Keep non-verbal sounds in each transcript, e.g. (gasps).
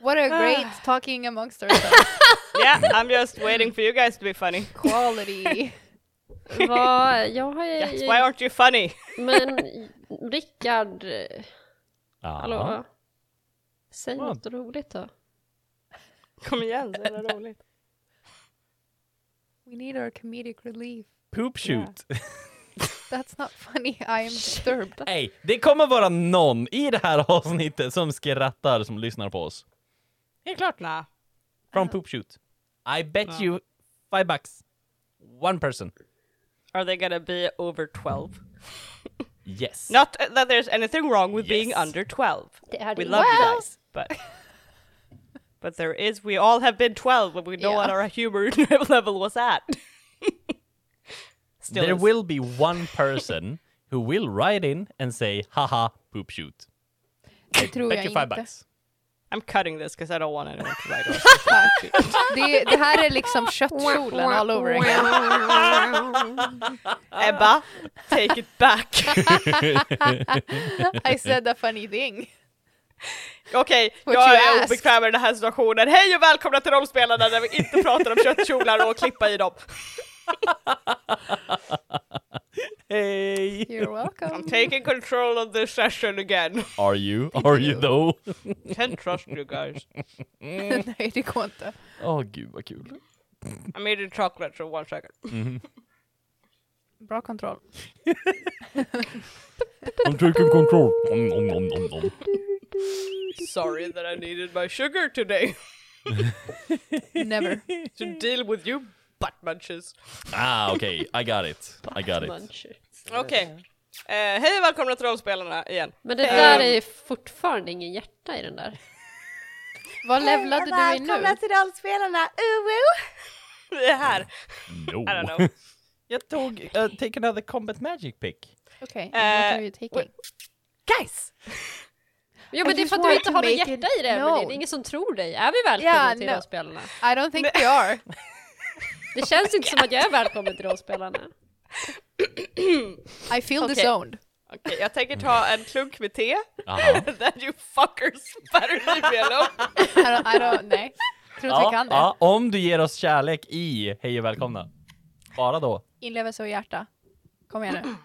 What a great talking amongst ourselves (laughs) Yeah, I'm just waiting for you guys to be funny. quality. (laughs) Vad, jag har Yes, ju... why aren't you funny? Men (laughs) Rickard, hallå? Säg Vad? något roligt då. Kom igen, så jävla roligt. We need our comedic relief. Poop shoot. That's not funny. I am disturbed. Nej, det kommer vara någon i det här avsnittet som skrattar som lyssnar på oss. Helt klart. Nah. From Poop shoot. I bet Ja. you five bucks. One person. Are they gonna be over 12? (laughs) Yes. Not that there's anything wrong with being under 12. Det We det love you guys, but (laughs) but there is. We all have been 12, and we know what our humor (laughs) level was at. Still there is. will be one person who will write in and say haha poop shoot. Det tror Bet jag you five inte. bucks. I'm cutting this because I don't want anyone to write us. (laughs) Det, det här är liksom köttkjolen all over again. (laughs) Ebba, take it back. (laughs) I said a funny thing. Okej, What jag är asked. obekväm med den här situationen. Hej och välkomna till Rollspelarna där vi inte pratar om köttkjolar och klippa i dem. Hey! You're welcome. I'm taking control of this session again. Are you? (laughs) Are you though? (laughs) Can't trust you guys. Nej, det går inte. Åh gud vad kul. I'm eating chocolate, so one second. Mm-hmm. Bra kontroll. (laughs) I'm taking control. Nom, nom, nom, nom, nom. Sorry that I needed my sugar today Never. to deal with you butt munches. Ah okej, I got it. I got it. Okej. Eh, hej och välkomna till Rollspelarna igen. Men det där Ehm. är fortfarande ingen hjärta i den där. Vad levlade du i nu? till Rollspelarna, uh, Vi är här. No. I don't know. Jag tog uh, Take another combat magic pick. Okej, Eh, what are you taking? Guys! Ja men I det är för att du inte har något hjärta it i det, men det är ingen som tror dig. Är vi välkomna Ja, till no. rollspelarna? I don't think we are. (laughs) Det känns inte som att jag är välkommen till rollspelarna. (clears throat) I feel Okej. disowned. Okej, jag tänker ta en klunk med te. (laughs) Then you fuckers better leave me alone. (laughs) I don't, I don't nej. Tror att vi Ja, kan det. ja, om du ger oss kärlek i Hej och välkomna. Bara då. Inlevelse och hjärta. Kom igen nu. (clears throat)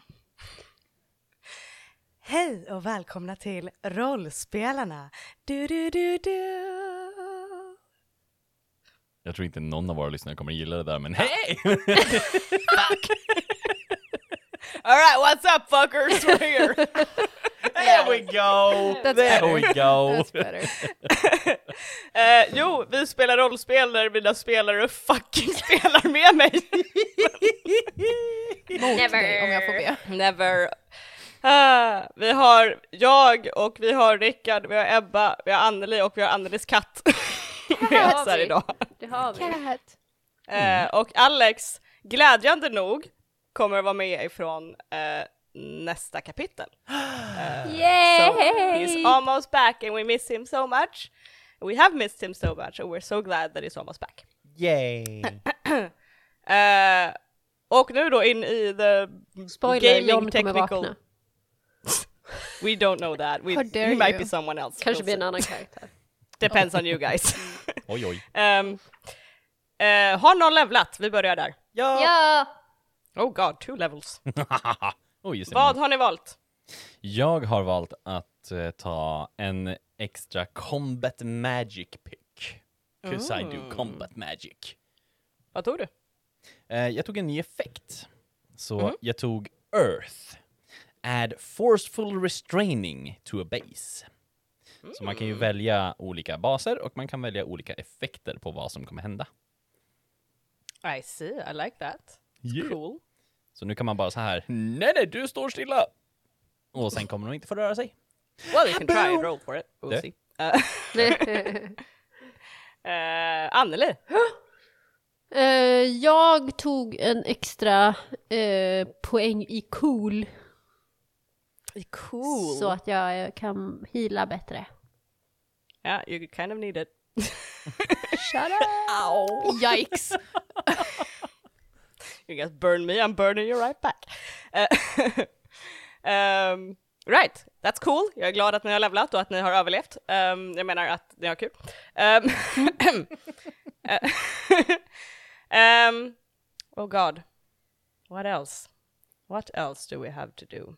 Hej och välkomna till Rollspelarna. Du, du, du, du. Jag tror inte någon av våra lyssnare kommer gilla det där, men hej! (laughs) Alright, what's up fuckers? We're here. (laughs) There we go! That's There better. we go! That's better. (laughs) Eh, jo, vi spelar rollspel där mina spelare fucking spelar med mig. Mot dig om jag får be. Never. Ah, vi har jag och vi har Rickard, vi har Ebba, vi har Anneli och vi har Annelis katt med oss här vi. idag. Det har vi. Cat. Eh, och Alex, glädjande nog, kommer att vara med ifrån eh, nästa kapitel. So he's Yay! almost back and we miss him so much. We have missed him so much and we're so glad that he's almost back. Yay! (clears throat) Eh, och nu då in i the Spoiler, gaming John technical... vakna. (laughs) We don't know that. We, he might you. be someone else. Kanske blir en annan (laughs) karaktär. Depends on you guys. (laughs) Oj oj. um, eh, har någon levlat? Vi börjar där. Ja! Ja! Oh god, two levels. (laughs) Oj. Vad har ni valt? Jag har valt att eh, ta en extra combat magic pick. 'Cause I do Mm. combat magic. Vad tog du? Eh, jag tog en ny effekt. Så Mhm. jag tog Earth. Add forceful restraining to a base. Så man kan ju välja olika baser och man kan välja olika effekter på vad som kommer hända. I see, I like that. Yeah. Cool. Så nu kan man bara så här, nej nej du står stilla! Och sen kommer de inte få röra sig. Well, you can try roll for it. We'll Det. see. Uh, (laughs) uh, Anneli? (gasps) Eh, jag tog en extra eh, poäng i cool Cool. så att jag eh, kan heala bättre. Yeah, you kind of need it. (laughs) Shut up! Yikes. (laughs) You guys burn me, I'm burning you right back. (laughs) Um, Right, that's cool. Jag är glad att ni har levlat och att ni har överlevt. Ehm, jag menar att ni har kul. Um, um, oh god. What else? What else do we have to do?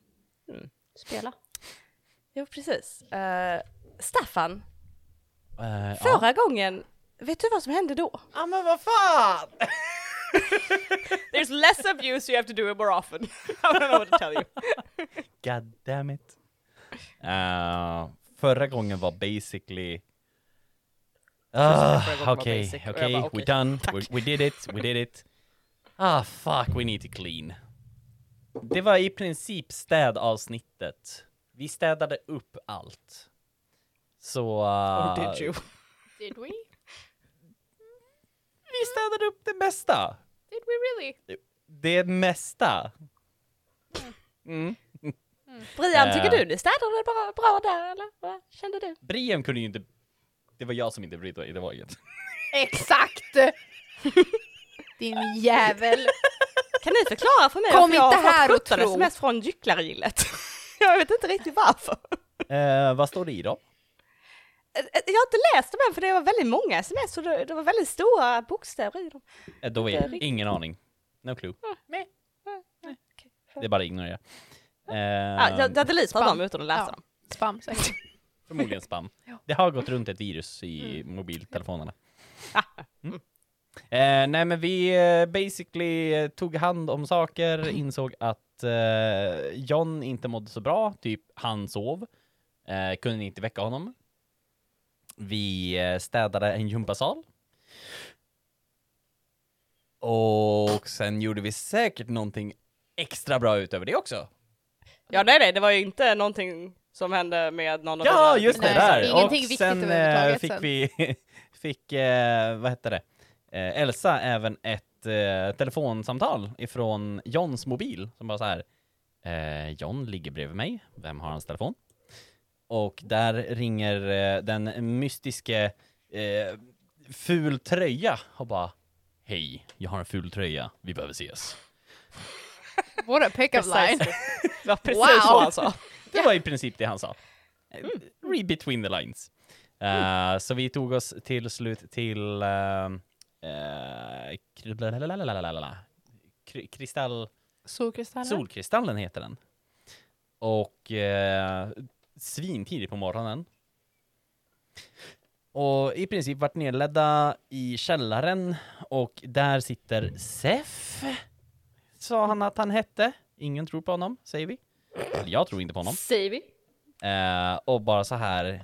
Spela. Jo, precis. Uh, Staffan, Ja. förra gången, vet du vad som hände då? Ja men vad fan! (laughs) There's less of you so you have to do it more often. (laughs) I don't know what to tell you. (laughs) God damn it. Eh, förra gången var basically... Ah, Okej, okej, bara, we okej, done, tack. we, we did it, we did it. Ah fuck, we need to clean. Det var i princip städavsnittet. Vi städade upp allt. Så... Or eh, did you? (laughs) Did we? Vi städade upp det mesta. Did we really? Det mesta. Mm. (laughs) Brian, tycker Eh. du det städade bra, bra där eller? Vad kände du? Brian kunde ju inte... Det var jag som inte brydde mig, det var inget. (laughs) Exakt! Din jävel. Kan ni förklara för mig Kom varför jag inte har här fått och 17 tro. sms från gycklargillet? jag vet inte riktigt varför. Eh, vad står det i då? Jag har inte läst dem än för det var väldigt många sms och det, det var väldigt stora bokstäver i dem. Eh, då är riktigt. ingen aning. No clue. Okej. Det är bara att ignorera. Eh, Ja, jag, jag deletar Spam. dem utan att läsa Ja. dem. Spam (laughs) säkert. Förmodligen spam. (laughs) Ja. Det har gått runt ett virus i mobiltelefonerna. Ah. Mm. Eh, nej men vi eh, basically eh, tog hand om saker, insåg att eh, John inte mådde så bra, typ han sov. Eh, kunde inte väcka honom. Vi eh, städade en gympasal. Och sen gjorde vi säkert någonting extra bra utöver det också. Ja nej nej, det var ju inte någonting som hände med någon av Ja, dina- just det Nej, där! och sen eh, fick sen. vi, (laughs) fick, eh, vad hette det, eh, Elsa även ett eh, telefonsamtal ifrån Johns mobil som bara så här. Eh, John ligger bredvid mig, vem har hans telefon? Och där ringer eh, den mystiske eh, ful tröja och bara Hej, jag har en ful tröja, vi behöver ses. What a pick-up line. (laughs) Var precis Wow. så han sa. (laughs) Det var i princip det han sa. Eh, Read between the lines. Eh, så vi tog oss till slut till uh, kri- kristall... Solkristaller. Solkristallen heter den. Och uh, svintidigt på morgonen. Och i princip vart nedledda i källaren och där sitter Sef. Sa han att han hette. Ingen tror på honom, säger vi. Eller jag tror inte på honom. Säger vi. Eh, och bara så här.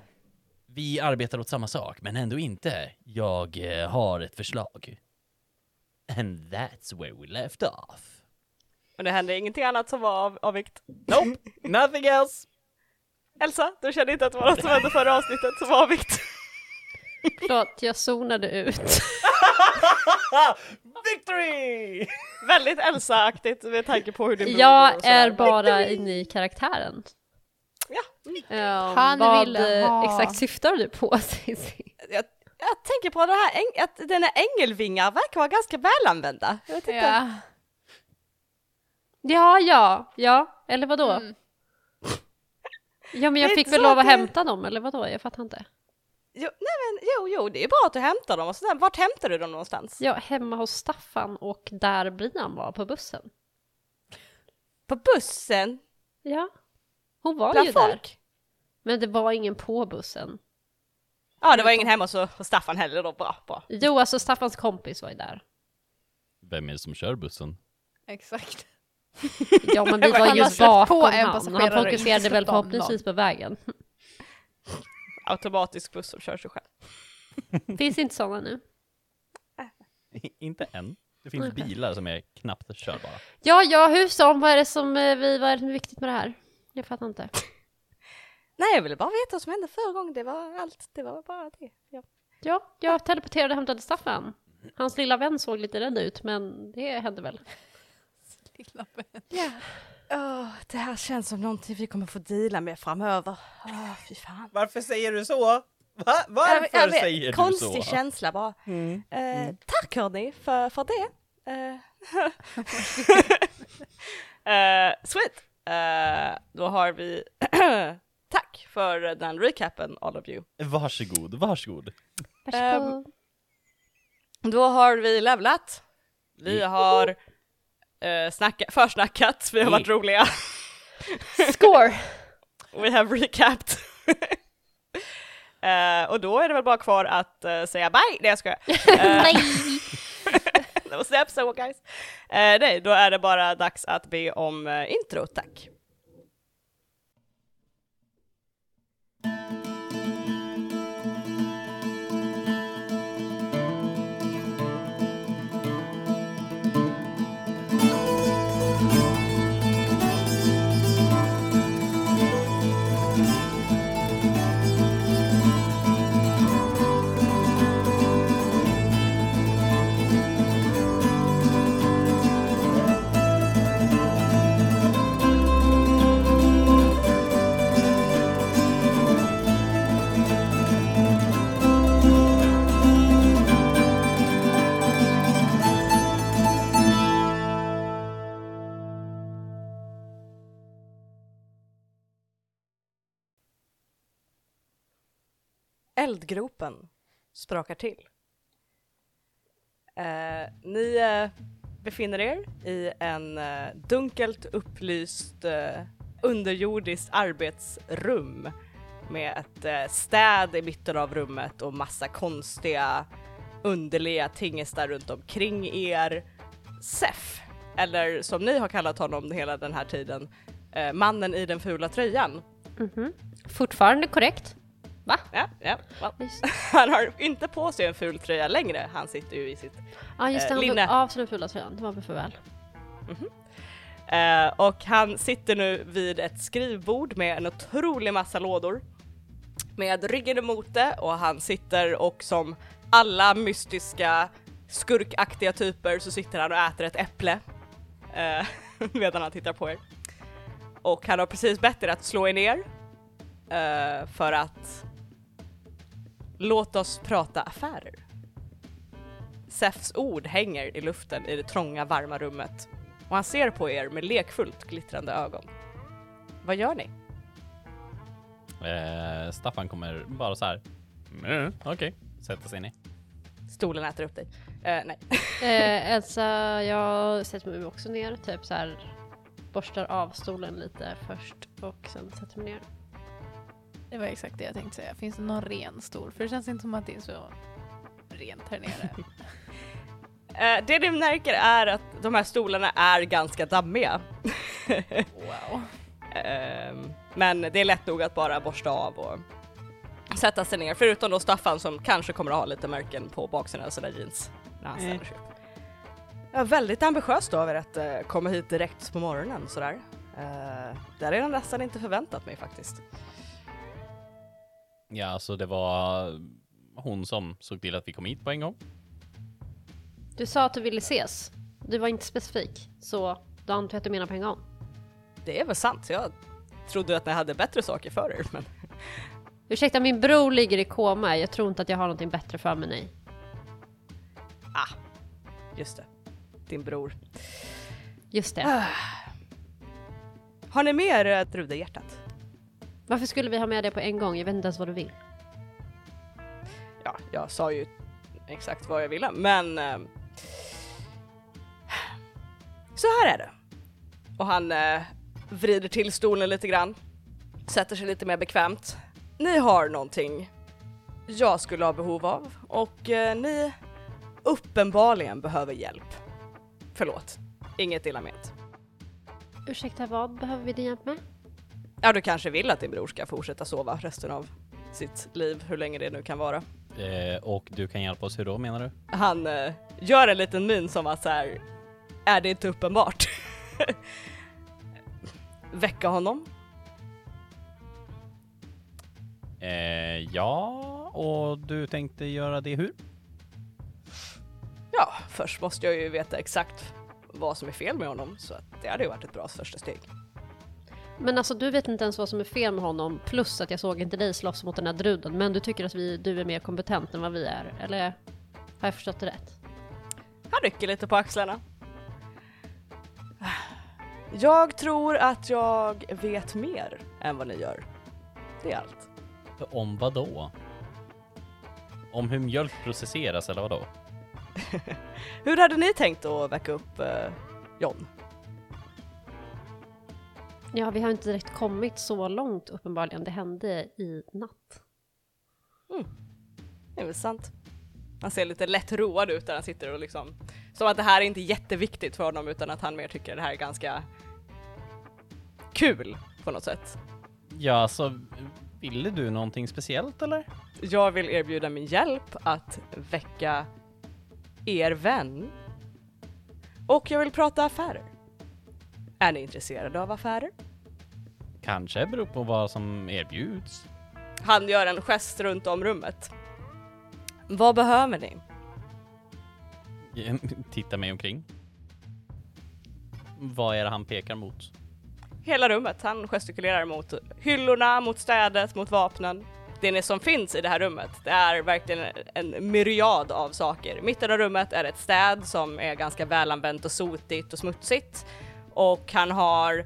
Vi arbetar åt samma sak, men ändå inte. Jag eh, har ett förslag. And that's where we left off. Och det hände ingenting annat som var av, av vikt. Nope, nothing else. Elsa, du kände inte att det var något som hände förra avsnittet som var av vikt? Förlåt, jag zonade ut. (laughs) Victory! Väldigt Elsa-aktigt med tanke på hur går Jag är bara inne i karaktären. Ja, Um, Han vad ville eh, ha- exakt syftar du på (laughs) Cissi? jag, jag tänker på det här, äng- att dina ängelvingar verkar vara ganska välanvända. Jag vet inte. Ja. Ja, ja, ja, eller vadå? Mm. Ja men jag fick väl lov att det- hämta dem, eller vadå? Jag fattar inte. Jo, nej men, jo, jo, det är bra att du hämtar dem och sådär. Vart hämtar du dem någonstans? Ja, hemma hos Staffan och där Brian var på bussen. På bussen? Ja, hon var Bland ju där. folk? Men det var ingen på bussen. Ja, det var ingen hemma hos hos Staffan heller då. Bra, bra. Jo, alltså Staffans kompis var ju där. Vem är det som kör bussen? Exakt. Ja, men vi var ju på bakom en han. fokuserade väl förhoppningsvis på vägen. Automatisk buss som kör sig själv. (laughs) Finns inte sådana nu? inte än. Det finns bilar som är knappt körbara. Ja, ja, hur som? Vad är det som eh, vi, vad är det som är viktigt med det här? Jag fattar inte. (laughs) Nej, jag ville bara veta vad som hände förra gången. Det var allt. Det var bara det. Ja. Ja, jag teleporterade och hämtade Staffan. Hans lilla vän såg lite rädd ut, men det hände väl. Lilla vän. Ja. Åh, det här känns som någonting vi kommer få deala med framöver. Åh, fy fan. Varför säger du så? Va? Jag- jag vet, Konstig så? Mm. känsla bara. Eh, tack hörni för, för det. Eh, (laughs) eh, sweet. Eh, då har vi (clears throat) Tack för den recapen all of you. Varsågod, varsågod. Varsågod. Då har vi levlat. Vi har uh, snacka, försnackat, vi har varit roliga. (laughs) Score! (laughs) We have recapped. uh, (laughs) och då är det väl bara kvar att uh, säga bye! Nej jag skojar. Nej! that was the episode guys. nej, då är det bara dags att be om intro, tack. Eldgropen sprakar till. Eh, ni eh, befinner er i en eh, dunkelt upplyst eh, underjordiskt arbetsrum med ett eh, städ i mitten av rummet och massa konstiga underliga tingestar runt omkring er. Sef, eller som ni har kallat honom hela den här tiden, eh, mannen i den fula tröjan. Mm -hmm. Fortfarande korrekt. Va? Ja, ja. Well. (laughs) Han har inte på sig en ful tröja längre, han sitter ju i sitt Ja just det, han tog av sig den fula tröjan, det var för väl. Mm -hmm. uh, och han sitter nu vid ett skrivbord med en otrolig massa lådor med ryggen emot det och han sitter och som alla mystiska skurkaktiga typer så sitter han och äter ett äpple uh, (laughs) medan han tittar på er. Och han har precis bett er att slå er ner uh, för att Låt oss prata affärer. Sefs ord hänger i luften i det trånga varma rummet och han ser på er med lekfullt glittrande ögon. Vad gör ni? Eh, Staffan kommer bara så här. Mm, Okej, okay. sätta sig ner. Stolen äter upp dig. Eh, nej. (laughs) eh, Elsa, jag sätter mig också ner, typ så här borstar av stolen lite först och sen sätter mig ner. Det var exakt det jag tänkte säga. Finns det någon ren stol? För det känns inte som att det är så rent här nere. uh, (laughs) det du märker är att de här stolarna är ganska dammiga. (laughs) wow. Uh, men det är lätt nog att bara borsta av och sätta sig ner. Förutom då Staffan som kanske kommer att ha lite märken på baksidan av sina jeans när han ställer sig upp. Ja, väldigt ambitiöst av er att uh, komma hit direkt på morgonen sådär. Uh, det hade jag nästan inte förväntat mig faktiskt. Ja, alltså det var hon som såg till att vi kom hit på en gång. Du sa att du ville ses. Du var inte specifik, så då antar jag att du menar på en gång. Det är väl sant. Jag trodde att ni hade bättre saker för er, men... Ursäkta, min bror ligger i koma. Jag tror inte att jag har någonting bättre för mig, nej. Ah, just det. Din bror. Just det. Ah. Har ni mer äh, Drudehjärtat? Varför skulle vi ha med det på en gång? Jag vet inte ens vad du vill. Ja, jag sa ju exakt vad jag ville, men... Eh, så här är det. Och han eh, vrider till stolen lite grann, sätter sig lite mer bekvämt. Ni har någonting jag skulle ha behov av och eh, ni uppenbarligen behöver hjälp. Förlåt, inget illa ment. Ursäkta, vad behöver vi din hjälp med? Ja, du kanske vill att din bror ska fortsätta sova resten av sitt liv, hur länge det nu kan vara. Eh, och du kan hjälpa oss, hur då menar du? Han eh, gör en liten min som att så här, är det inte uppenbart? (laughs) Väcka honom? Eh, ja, och du tänkte göra det hur? Ja, först måste jag ju veta exakt vad som är fel med honom, så att det hade ju varit ett bra första steg. Men alltså du vet inte ens vad som är fel med honom, plus att jag såg inte dig slåss mot den här druden, men du tycker att vi, du är mer kompetent än vad vi är, eller har jag förstått det rätt? Han rycker lite på axlarna. Jag tror att jag vet mer än vad ni gör. Det är allt. Om vad då? Om hur mjölk processeras eller vad då? (laughs) Hur hade ni tänkt att väcka upp eh, John? Ja, vi har inte direkt kommit så långt uppenbarligen. Det hände i natt. Det är väl sant. Han ser lite lätt road ut där han sitter och liksom som att det här är inte jätteviktigt för honom utan att han mer tycker det här är ganska kul på något sätt. Ja, alltså, ville du någonting speciellt eller? Jag vill erbjuda min hjälp att väcka er vän och jag vill prata affärer. Är ni intresserade av affärer? Kanske beror på vad som erbjuds. Han gör en gest runt om rummet. Vad behöver ni? (laughs) Titta mig omkring. Vad är det han pekar mot? Hela rummet. Han gestikulerar mot hyllorna, mot städet, mot vapnen. Det som finns i det här rummet, det är verkligen en myriad av saker. Mitten av rummet är ett städ som är ganska välanvänt och sotigt och smutsigt. Och han har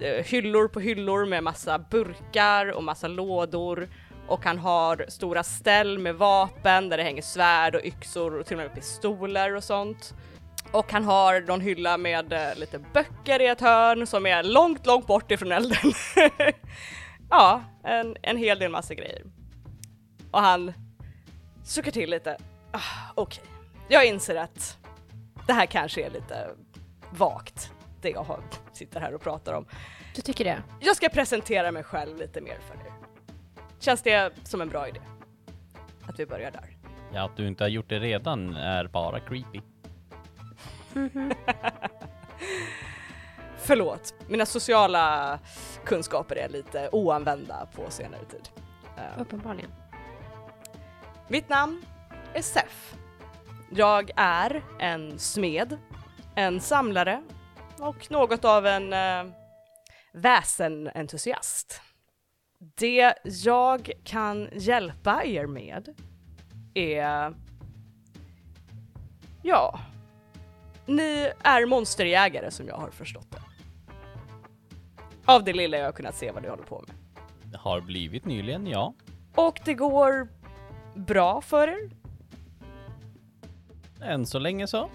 eh, hyllor på hyllor med massa burkar och massa lådor. Och han har stora ställ med vapen där det hänger svärd och yxor och till och med pistoler och sånt. Och han har någon hylla med eh, lite böcker i ett hörn som är långt, långt bort ifrån elden. (laughs) ja, en, en hel del massa grejer. Och han suckar till lite. Ah, Okej, jag inser att det här kanske är lite vagt, det jag har, sitter här och pratar om. Du tycker det? Jag ska presentera mig själv lite mer för er. Känns det som en bra idé? Att vi börjar där. Ja, att du inte har gjort det redan är bara creepy. (laughs) Förlåt, mina sociala kunskaper är lite oanvända på senare tid. Eh, Uppenbarligen. Mitt namn är Sef. Jag är en smed, en samlare och något av en uh, väsenentusiast. Det jag kan hjälpa er med är... Ja, ni är monsterjägare som jag har förstått det. Av det lilla jag har kunnat se vad ni håller på med. Har blivit nyligen, ja. Och det går bra för er? Än så länge så.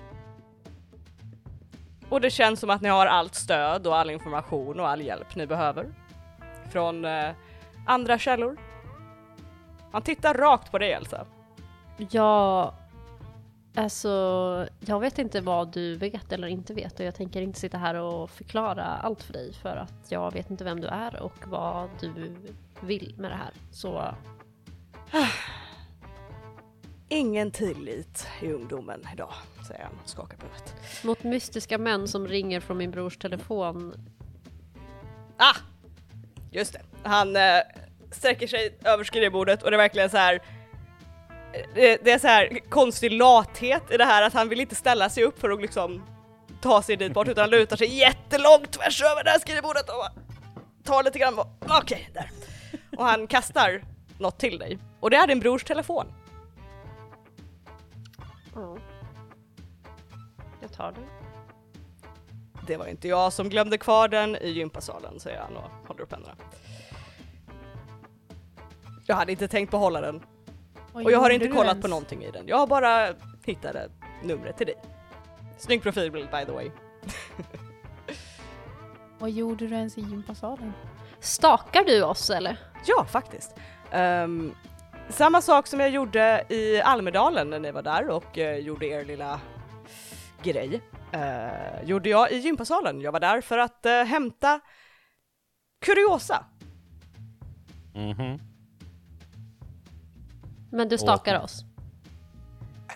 Och det känns som att ni har allt stöd och all information och all hjälp ni behöver. Från eh, andra källor. Han tittar rakt på dig Elsa. Ja, alltså, jag vet inte vad du vet eller inte vet och jag tänker inte sitta här och förklara allt för dig för att jag vet inte vem du är och vad du vill med det här. Så (sighs) (sniffs) Ingen tillit i ungdomen idag, säger han och skakar på huvudet. mot mystiska män som ringer från min brors telefon. Ah! Just det. Han eh, sträcker sig över skrivbordet och det är verkligen så här. eh, Det, det är så här konstig lathet i det här att han vill inte ställa sig upp för att liksom ta sig dit bort utan han lutar sig jättelångt tvärs över det här skrivbordet och tar lite grann. Okej, där. Och han kastar något till dig och det är din brors telefon. Tar den. Det var inte jag som glömde kvar den i gympasalen, säger han och håller upp händerna. Jag hade inte tänkt behålla den Vad och jag har inte kollat ens? på någonting i den. Jag har bara hittat numret till dig. Snygg profilbild by the way. (laughs) Vad gjorde du ens i gympasalen? Stakar du oss eller? Ja, faktiskt. Ehm, samma sak som jag gjorde i Almedalen när ni var där och eh, gjorde er lilla grej. eh, gjorde jag i gympasalen. Jag var där för att eh, hämta kuriosa. Mhm. Men du stakar oss?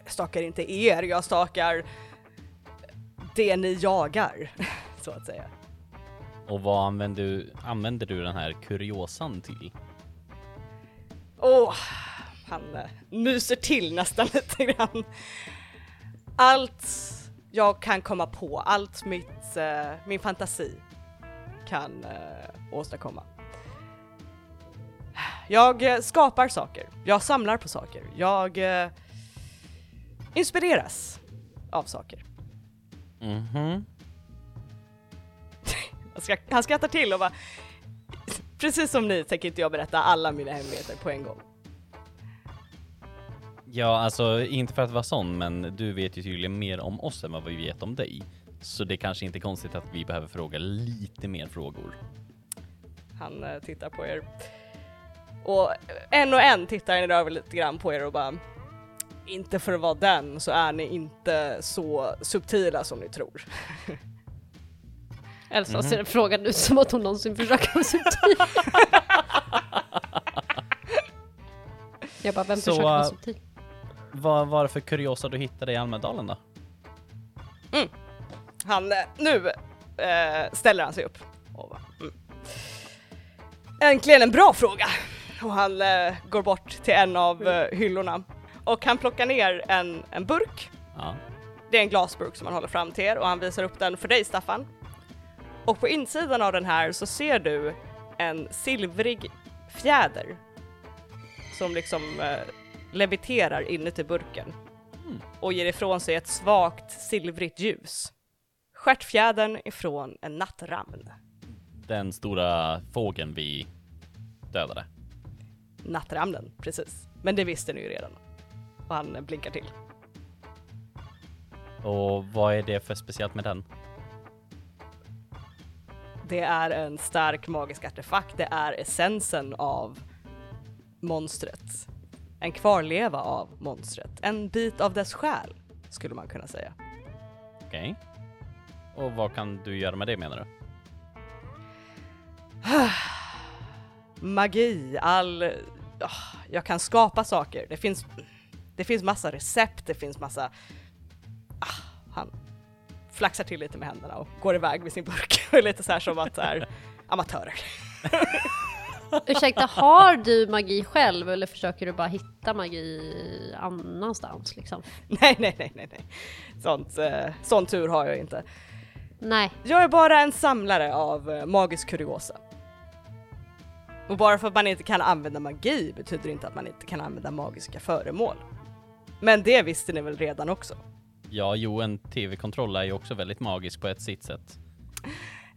Jag stakar inte er, jag stakar det ni jagar, (laughs) så att säga. Och vad använder du, använder du den här kuriosan till? Åh, han eh, myser till nästan (laughs) lite grann. Allt jag kan komma på, allt mitt, eh, min fantasi kan eh, åstadkomma. Jag eh, skapar saker, jag samlar på saker, jag inspireras av saker. (laughs) Han skra- Han skrattar till och bara Precis som ni tänker inte jag berätta alla mina hemligheter på en gång. Ja, alltså inte för att vara sån, men du vet ju tydligen mer om oss än vad vi vet om dig. Så det kanske inte är konstigt att vi behöver fråga lite mer frågor. Han eh, tittar på er. Och en och en tittar ni över lite grann på er och bara inte för att vara den så är ni inte så subtila som ni tror. (laughs) Elsa Mhm. ser frågan ut som att hon någonsin försöker vara subtil. (laughs) Jag bara, vem Så, försöker vara äh, subtil? Vad var det för kuriosa du hittade i Almedalen då? Han, eh, nu eh, ställer han sig upp och mm. Äntligen en bra fråga! Och han eh, går bort till en av eh, hyllorna och han plockar ner en, en burk Ja. Det är en glasburk som han håller fram till er och han visar upp den för dig Staffan. Och på insidan av den här så ser du en silvrig fjäder som liksom eh, leviterar inuti burken Mm. och ger ifrån sig ett svagt silvrigt ljus. Stjärtfjädern ifrån en nattramn. Den stora fågeln vi dödade. Nattramnen, precis. Men det visste ni ju redan. Och han blinkar till. Och vad är det för speciellt med den? Det är en stark magisk artefakt, det är essensen av monstret. En kvarleva av monstret, en bit av dess själ, skulle man kunna säga. Okej. Och vad kan du göra med det menar du? (sighs) Magi, all... jag kan skapa saker. Det finns, det finns massa recept, det finns massa... Ah, han flaxar till lite med händerna och går iväg med sin burk. (laughs) Lite så här som att det är (laughs) amatörer. (laughs) Ursäkta, har du magi själv eller försöker du bara hitta magi annanstans liksom? (laughs) nej, nej, nej, nej, nej. Sånt, eh, sån tur har jag inte. Nej, Jag är bara en samlare av eh, magisk kuriosa. Och bara för att man inte kan använda magi betyder inte att man inte kan använda magiska föremål. Men det visste ni väl redan också? Ja, jo, en tv-kontroll är ju också väldigt magisk på ett sitt sätt.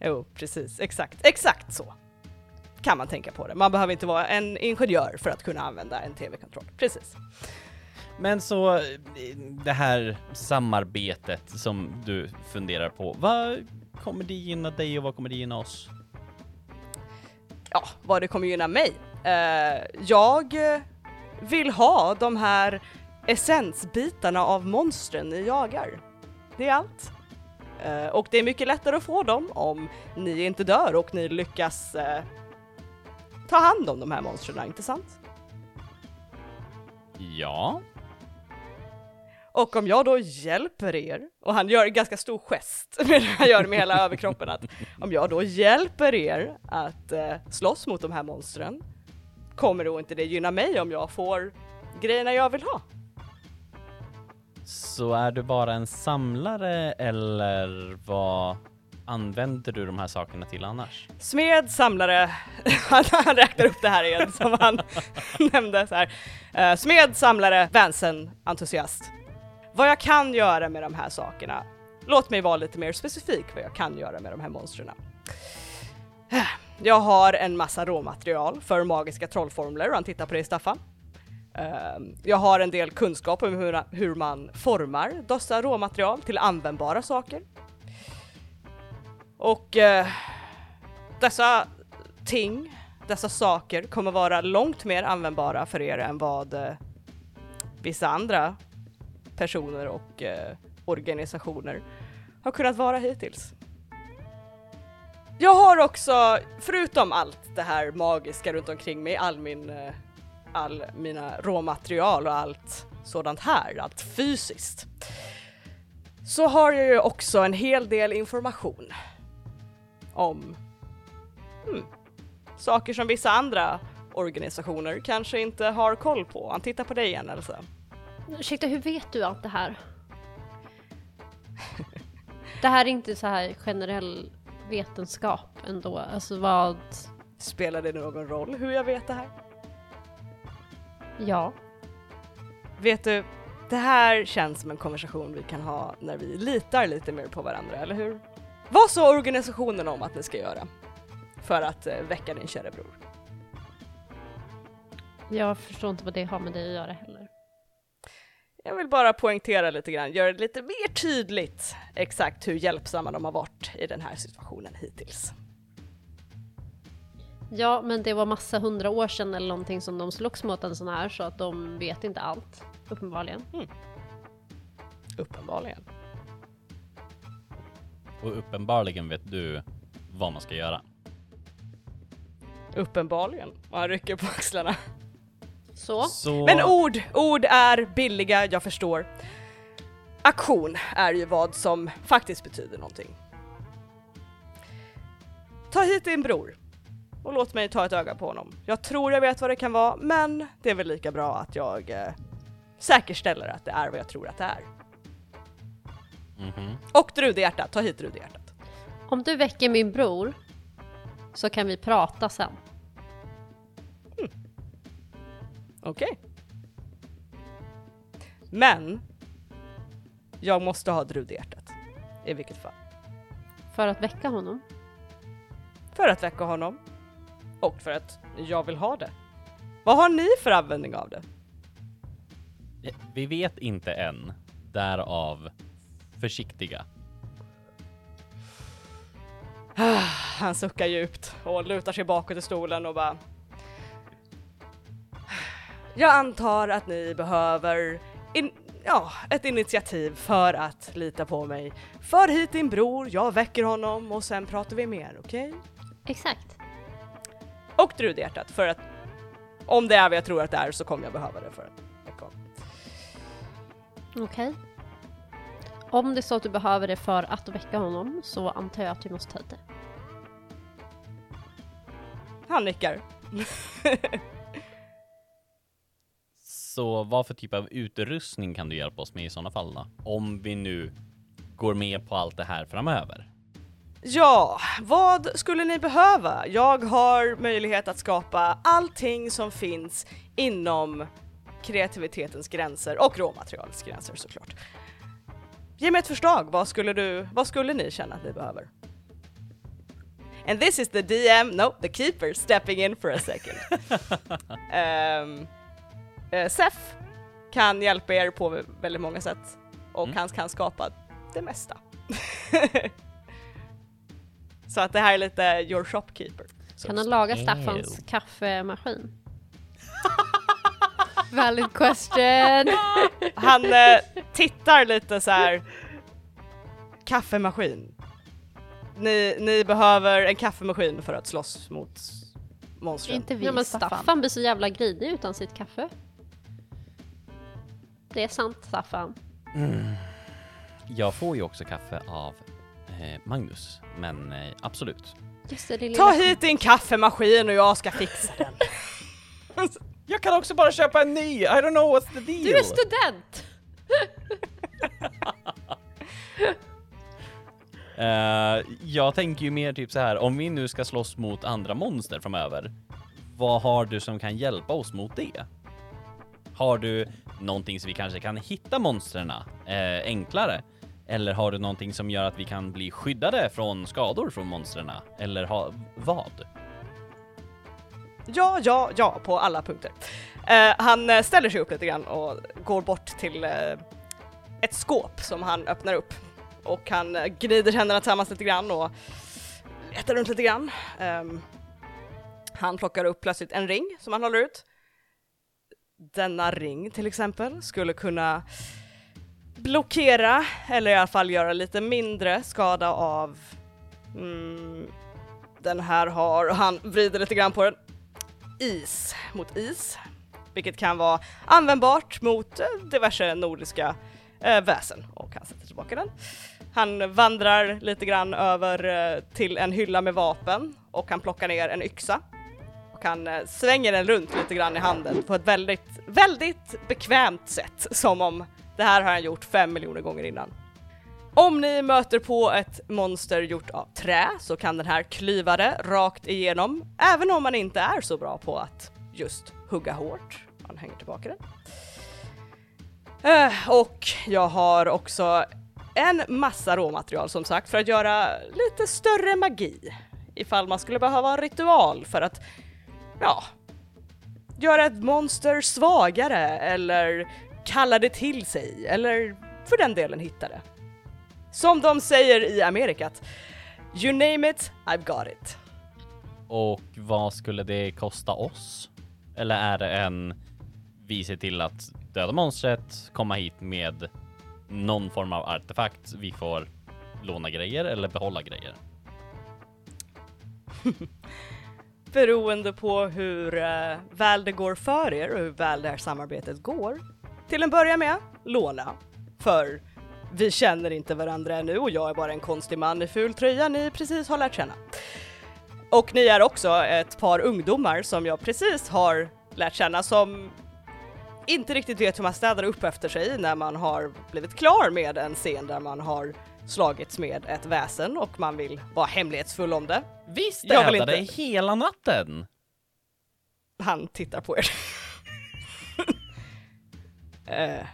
Jo, precis, exakt, exakt så. Kan man tänka på det. Man behöver inte vara en ingenjör för att kunna använda en tv-kontroll. Precis. Men så, det här samarbetet som du funderar på, vad kommer det gynna dig och vad kommer det gynna oss? ja, vad det kommer gynna mig. Eh, jag vill ha de här essensbitarna av monstren ni jagar. Det är allt. Eh, och det är mycket lättare att få dem om ni inte dör och ni lyckas eh, ta hand om de här monstren, inte sant? Ja, Och om jag då hjälper er, och han gör en ganska stor gest (laughs) med det han gör med hela överkroppen, att om jag då hjälper er att eh, slåss mot de här monstren, kommer då inte det gynna mig om jag får grejerna jag vill ha? så är du bara en samlare eller vad använder du de här sakerna till annars? Smed, samlare, (laughs) han, han räknar upp det här igen som han (laughs) nämnde så här. Uh, smed, samlare, vänsen, entusiast. Vad jag kan göra med de här sakerna, låt mig vara lite mer specifik vad jag kan göra med de här monstren. Eh, jag har en massa råmaterial för magiska trollformler och han tittar på det Staffan. Ehm, jag har en del kunskap om hur, hur man formar dessa råmaterial till användbara saker. Och eh, dessa ting, dessa saker kommer vara långt mer användbara för er än vad eh, vissa andra personer och eh, organisationer har kunnat vara hittills. Jag har också, förutom allt det här magiska runt omkring mig, all min, eh, all mina råmaterial och allt sådant här, allt fysiskt, så har jag ju också en hel del information om hmm, saker som vissa andra organisationer kanske inte har koll på. Han tittar på dig igen Elsa. ursäkta hur vet du allt det här? (laughs) Det här är inte så här generell vetenskap ändå, alltså vad, Spelar det någon roll hur jag vet det här? ja. Vet du, det här känns som en konversation vi kan ha när vi litar lite mer på varandra, eller hur? Vad sa organisationen om att ni ska göra? För att eh, väcka din kära bror. Jag förstår inte vad det har med dig att göra heller. Jag vill bara poängtera lite grann, göra det lite mer tydligt exakt hur hjälpsamma de har varit i den här situationen hittills. Ja, men det var massa hundra år sedan eller någonting som de slogs mot en sån här så att de vet inte allt, uppenbarligen. Uppenbarligen. Och uppenbarligen vet du vad man ska göra. Uppenbarligen. Han rycker på axlarna. Så, Så... Men ord, ord är billiga, jag förstår. Aktion är ju vad som faktiskt betyder någonting. Ta hit din bror och låt mig ta ett öga på honom. Jag tror jag vet vad det kan vara, men det är väl lika bra att jag eh, säkerställer att det är vad jag tror att det är. Mhm. Och Drudehjärtat, ta hit Drudehjärtat. om du väcker min bror så kan vi prata sen. Okej. Men jag måste ha Drudehjärtat. I vilket fall. För att väcka honom. För att väcka honom. Och för att jag vill ha det. Vad har ni för användning av det? Vi vet inte än. Därav försiktiga. (sighs) Han suckar djupt och lutar sig bakåt i stolen och bara Jag antar att ni behöver in, ja, ett initiativ för att lita på mig. För hit din bror, jag väcker honom och sen pratar vi mer, okej? Exakt. Och Drudhjärtat för att om det är vad jag tror att det är så kommer jag behöva det för att väcka honom. Okej. Om det är så att du behöver det för att väcka honom så antar jag att du måste ta hit det. Han nickar. (laughs) Så vad för typ av utrustning kan du hjälpa oss med i sådana fall då? Om vi nu går med på allt det här framöver. Ja, vad skulle ni behöva? Jag har möjlighet att skapa allting som finns inom kreativitetens gränser och råmaterialets gränser såklart. Ge mig ett förslag, vad skulle du, vad skulle ni känna att ni behöver? And this is the DM, no, the keeper stepping in for a second. um, (laughs) uh, Seth kan hjälpa er på väldigt många sätt och Mm. han kan skapa det mesta. (laughs) Så att det här är lite your shopkeeper. Kan han laga. Staffans kaffemaskin? (laughs) Valid question. Han eh, tittar lite så här. Kaffemaskin. Ni, ni behöver en kaffemaskin för att slåss mot monstren. Inte vi Ja men Staffan. Staffan blir så jävla grinig utan sitt kaffe. Det är sant Staffan. Jag får ju också kaffe av eh, Magnus, men eh, absolut. Just det, det Ta hit din kaffemaskin och jag ska fixa den. (laughs) Jag kan också bara köpa en ny! I don't know what's the deal! Du är student! (laughs) Eh, jag tänker ju mer typ så här, om vi nu ska slåss mot andra monster framöver, vad har du som kan hjälpa oss mot det? Har du någonting som vi kanske kan hitta monstren eh, enklare? Eller har du någonting som gör att vi kan bli skyddade från skador från monstren? Eller ha, vad? Ja, ja, ja på alla punkter. Eh, han eh, ställer sig upp lite grann och går bort till eh, ett skåp som han öppnar upp. Och han eh, gnider händerna tillsammans lite grann och letar runt lite grann. Um, han plockar upp plötsligt en ring som han håller ut. Denna ring till exempel skulle kunna blockera eller i alla fall göra lite mindre skada av mm, den här har, och han vrider lite grann på den, is mot is, vilket kan vara användbart mot diverse nordiska eh, väsen och han sätter tillbaka den. Han vandrar lite grann över eh, till en hylla med vapen och han plockar ner en yxa och han eh, svänger den runt lite grann i handen på ett väldigt, väldigt bekvämt sätt som om det här har han gjort fem miljoner gånger innan. Om ni möter på ett monster gjort av trä så kan den här klyva det rakt igenom, även om man inte är så bra på att just hugga hårt. Man hänger tillbaka den. Eh, och jag har också en massa råmaterial som sagt för att göra lite större magi. Ifall man skulle behöva en ritual för att, ja, göra ett monster svagare eller kalla det till sig eller för den delen hitta det. Som de säger i Amerikat, you name it, I've got it. Och vad skulle det kosta oss? Eller är det en vi ser till att döda monstret, komma hit med någon form av artefakt, vi får låna grejer eller behålla grejer? (laughs) Beroende på hur uh, väl det går för er och hur väl det här samarbetet går. Till en början med, låna. För vi känner inte varandra ännu och jag är bara en konstig man i ful tröja ni precis har lärt känna. Och ni är också ett par ungdomar som jag precis har lärt känna som inte riktigt vet hur man städar upp efter sig när man har blivit klar med en scen där man har slagits med ett väsen och man vill vara hemlighetsfull om det. Vi Jag vill städade inte. hela natten! Han tittar på er. (laughs) Eh,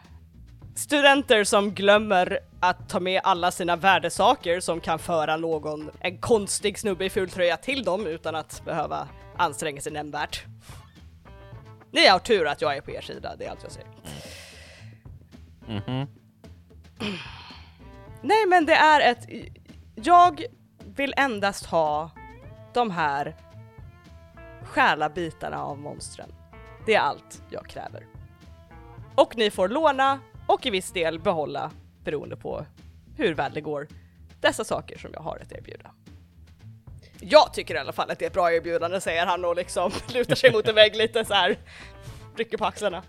studenter som glömmer att ta med alla sina värdesaker som kan föra någon, en konstig snubbe i fultröja till dem utan att behöva anstränga sig nämnvärt. Ni har tur att jag är på er sida, det är allt jag säger. Mhm. (clears throat) Nej men det är ett... Jag vill endast ha de här själabitarna av monstren. Det är allt jag kräver. Och ni får låna och i viss del behålla, beroende på hur väl det går, dessa saker som jag har att erbjuda. Jag tycker i alla fall att det är ett bra erbjudande säger han och liksom (laughs) lutar sig mot en vägg lite så här. rycker på axlarna.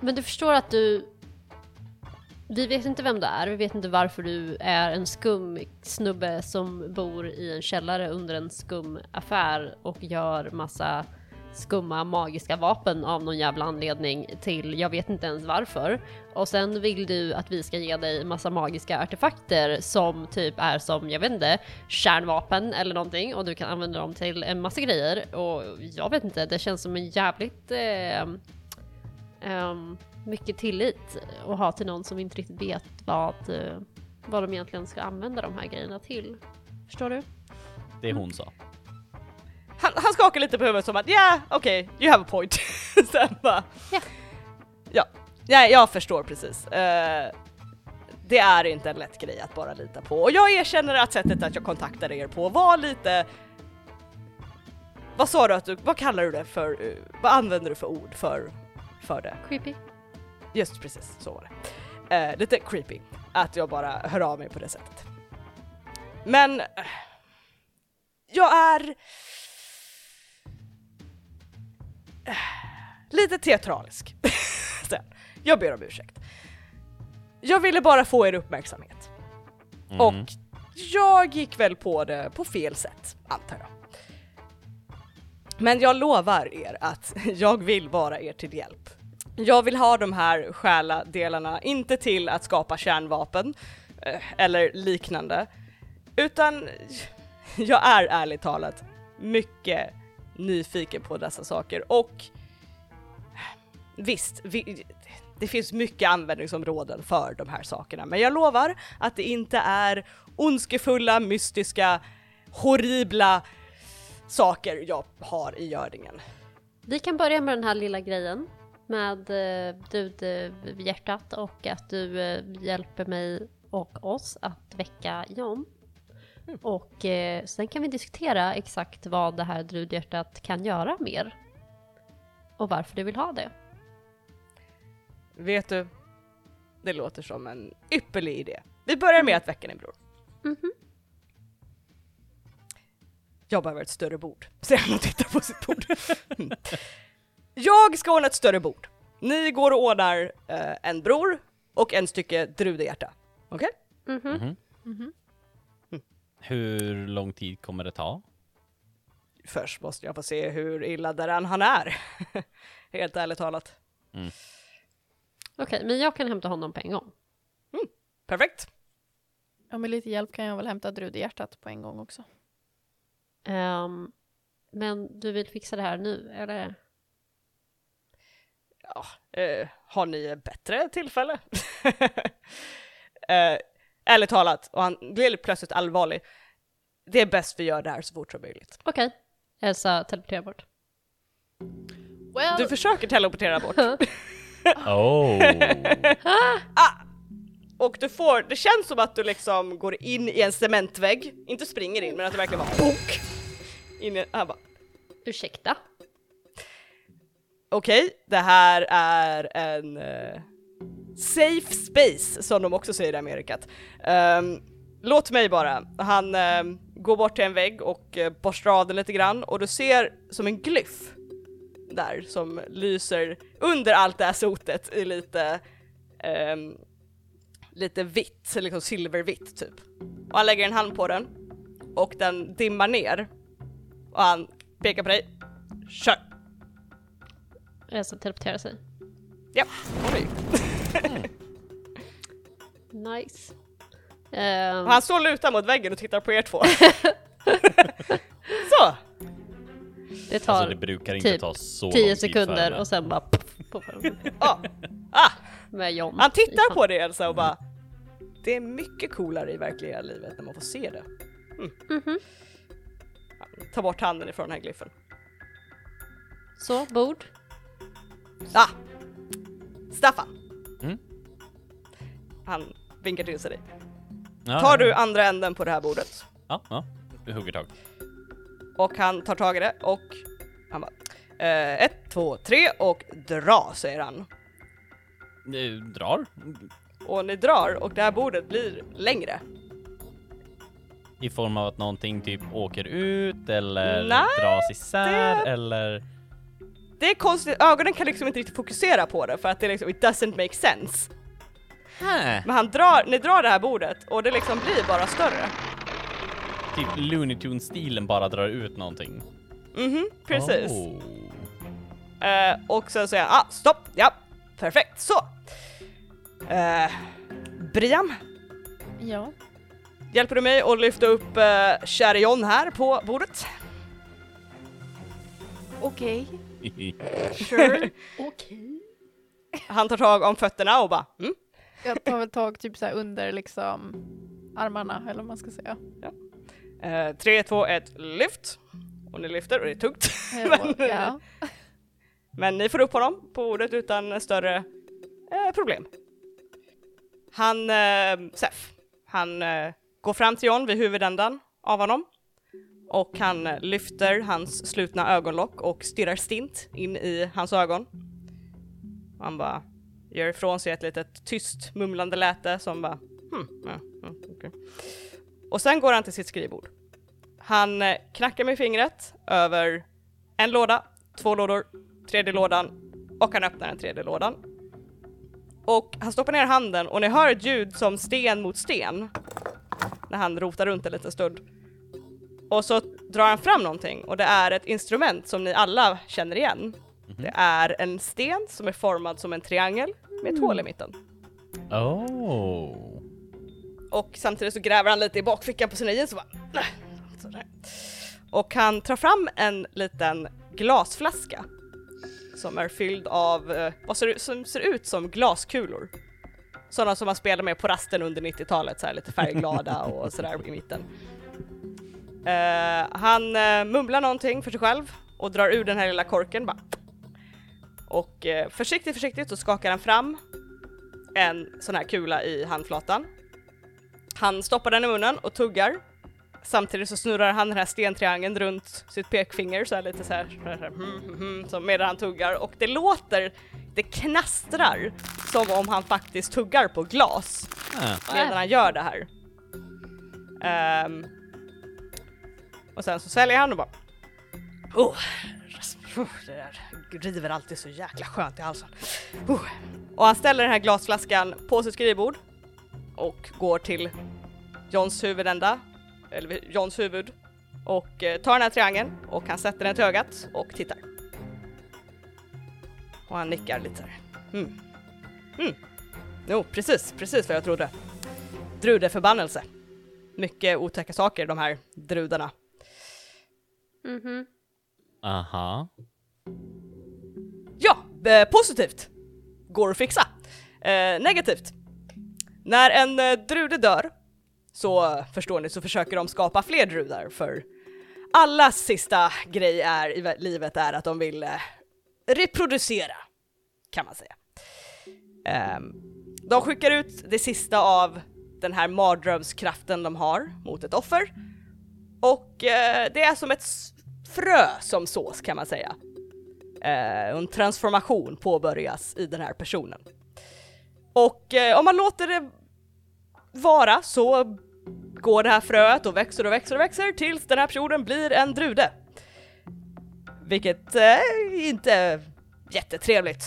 Men du förstår att du... Vi vet inte vem du är, vi vet inte varför du är en skum snubbe som bor i en källare under en skum affär och gör massa skumma magiska vapen av någon jävla anledning till jag vet inte ens varför. Och sen vill du att vi ska ge dig massa magiska artefakter som typ är som, jag vet inte, kärnvapen eller någonting och du kan använda dem till en massa grejer och jag vet inte, det känns som en jävligt eh, eh, mycket tillit att ha till någon som inte riktigt vet vad, eh, vad de egentligen ska använda de här grejerna till. Förstår du? Det hon sa. Han, han skakar lite på huvudet som att ja, yeah, okej, you have a point. (laughs) Sen bara, Ja. ja, ja, jag förstår precis. Eh, det är inte en lätt grej att bara lita på och jag erkänner att sättet att jag kontaktade er på var lite vad sa du att du, vad kallar du det för, eh, vad använder du för ord för, för det? Creepy. Just precis, så var det. Eh, lite creepy att jag bara hör av mig på det sättet. Men jag är lite teatralisk. (laughs) Jag ber om ursäkt. Jag ville bara få er uppmärksamhet Mm. och jag gick väl på det på fel sätt, antar jag. Men jag lovar er att (laughs) jag vill vara er till hjälp. Jag vill ha de här själadelarna, inte till att skapa kärnvapen eh, eller liknande, utan (laughs) jag är ärligt talat mycket nyfiken på dessa saker och visst, vi, det finns mycket användningsområden för de här sakerna, men jag lovar att det inte är ondskefulla, mystiska, horribla saker jag har i görningen. Vi kan börja med den här lilla grejen med eh, dudhjärtat och att du eh, hjälper mig och oss att väcka John. Och eh, sen kan vi diskutera exakt vad det här drudhjärtat kan göra mer. Och varför du vill ha det. Vet du, det låter som en ypperlig idé. Vi börjar med att väcka din bror. Mhm. Jag behöver ett större bord, (laughs) säger han och tittar på sitt bord. Mm. (laughs) Jag ska ordna ett större bord. Ni går och ordnar eh, en bror och en stycke drudehjärta. Okej? Mhm. Mhm. Hur lång tid kommer det ta? Först måste jag få se hur illa däran han är. (laughs) Helt ärligt talat. Okej, men jag kan hämta honom på en gång. Perfekt. Ja, med lite hjälp kan jag väl hämta drudehjärtat på en gång också. Ehm, men du vill fixa det här nu, eller? Ja, eh, har ni ett bättre tillfälle? (laughs) eh, ärligt talat, och han blir plötsligt allvarlig. Det är bäst vi gör det här så fort som möjligt. Okej. Elsa teleporterar bort. Well, Du försöker teleportera bort. (laughs) (laughs) Oh. (laughs) Och du får, det känns som att du liksom går in i en cementvägg, inte springer in men att du verkligen bara bonk! In i, han bara Ursäkta? okej, det här är en eh, safe space som de också säger i Amerikat. Ehm, låt mig bara, han ehm, går bort till en vägg och uh, borstar av den lite grann och du ser som en glyff där som lyser under allt det här sotet i lite ehm, lite vitt, liksom silvervitt typ. Och han lägger en hand på den och den dimmar ner och han pekar på dig. Kör! Elsa teleporterar sig. Ja, oj. (laughs) Nice. Och han står lutad mot väggen och tittar på er två. (laughs) Så! det tar Alltså det brukar inte typ ta så lång 10 tid sekunder och sen bara puff, (laughs) Ja. Ah, med John. han tittar på dig Elsa och bara Det är mycket coolare i verkliga livet när man får se det. Mm. Mhm. Han tar bort handen ifrån den här glyffen. Så, bord. Ah! Staffan! Mm. Han vinkar till sig dig. Ja, Tar ja. du andra änden på det här bordet? Ja, ja. Du hugger tag. Och han tar tag i det och han bara eh, ett, två, tre och dra säger han. Eh, Drar. Och ni drar och det här bordet blir längre. I form av att någonting typ åker ut eller Nej, dras isär det- eller... Det är konstigt, ögonen kan liksom inte riktigt fokusera på det för att det liksom, it doesn't make sense. Äh, Men han drar, ni drar det här bordet och det liksom blir bara större. typ Looney Tunes-stilen bara drar ut någonting. Mhm, precis. Oh. Eh, och sen säger han, ah stopp, ja, perfekt, så. Uh, Brian, ja. hjälper du mig att lyfta upp uh, Charion här på bordet? Okej. Sure. (laughs) Okej. Han tar tag om fötterna och bara, mm, Jag tar väl tag typ så här under liksom armarna eller vad man ska säga. Eh, tre, två, ett, lyft. Och ni lyfter och det är tungt. (laughs) Ja, ja. Men ni får upp honom på bordet utan större eh, problem. Han, eh, Sef, han eh, går fram till John vid huvudändan av honom och han lyfter hans slutna ögonlock och stirrar stint in i hans ögon. Han bara gör ifrån sig ett litet tyst mumlande läte som bara hmm, ja, ja, okej." Och sen går han till sitt skrivbord. Han eh, knackar med fingret över en låda, två lådor, tredje lådan och han öppnar den tredje lådan. Och han stoppar ner handen och ni hör ett ljud som sten mot sten när han rotar runt en liten stund. Och så drar han fram någonting och det är ett instrument som ni alla känner igen. Det är en sten som är formad som en triangel med ett hål i mitten. Oh. Och samtidigt så gräver han lite i bakfickan på sina jeans och bara... Sådär. Och han tar fram en liten glasflaska som är fylld av eh, vad ser, som ser ut som glaskulor. Sådana som man spelade med på rasten under 90-talet, så lite färgglada och sådär i mitten. Eh, han uh, mumlar någonting för sig själv och drar ur den här lilla korken bara. Och eh, försiktigt försiktigt så skakar han fram en sån här kula i handflatan han stoppar den i munnen och tuggar. Samtidigt så snurrar han den här stentriangeln runt sitt pekfinger så här lite så här, så här, så hmm, hmm, hmm, som medan han tuggar och det låter, det knastrar som om han faktiskt tuggar på glas medan han gör det här. Ehm, och sen så sväljer han och bara oh, oh, det där river alltid så jäkla skönt i halsen. Oh. Och han ställer den här glasflaskan på sitt skrivbord och går till Johns huvudända, eller Johns huvud och eh, tar den här triangeln och han sätter den till ögat och tittar. Och han nickar lite så här. Mm. Mm. Jo, precis, precis vad jag trodde. Drudeförbannelse. Mycket otäcka saker de här drudarna. Mhm. Aha. Ja, eh, positivt. Går att fixa. Eh, negativt. När en eh, drude dör så förstår ni så försöker de skapa fler drudar för allas sista grej är i livet är att de vill eh, reproducera kan man säga. Ehm, de skickar ut det sista av den här mardrömskraften de har mot ett offer och eh, det är som ett s- frö som sås kan man säga. Eh, en transformation påbörjas i den här personen. Och eh, om man låter det vara så går det här fröet och växer och växer och växer tills den här personen blir en drude. Vilket eh, inte är jättetrevligt.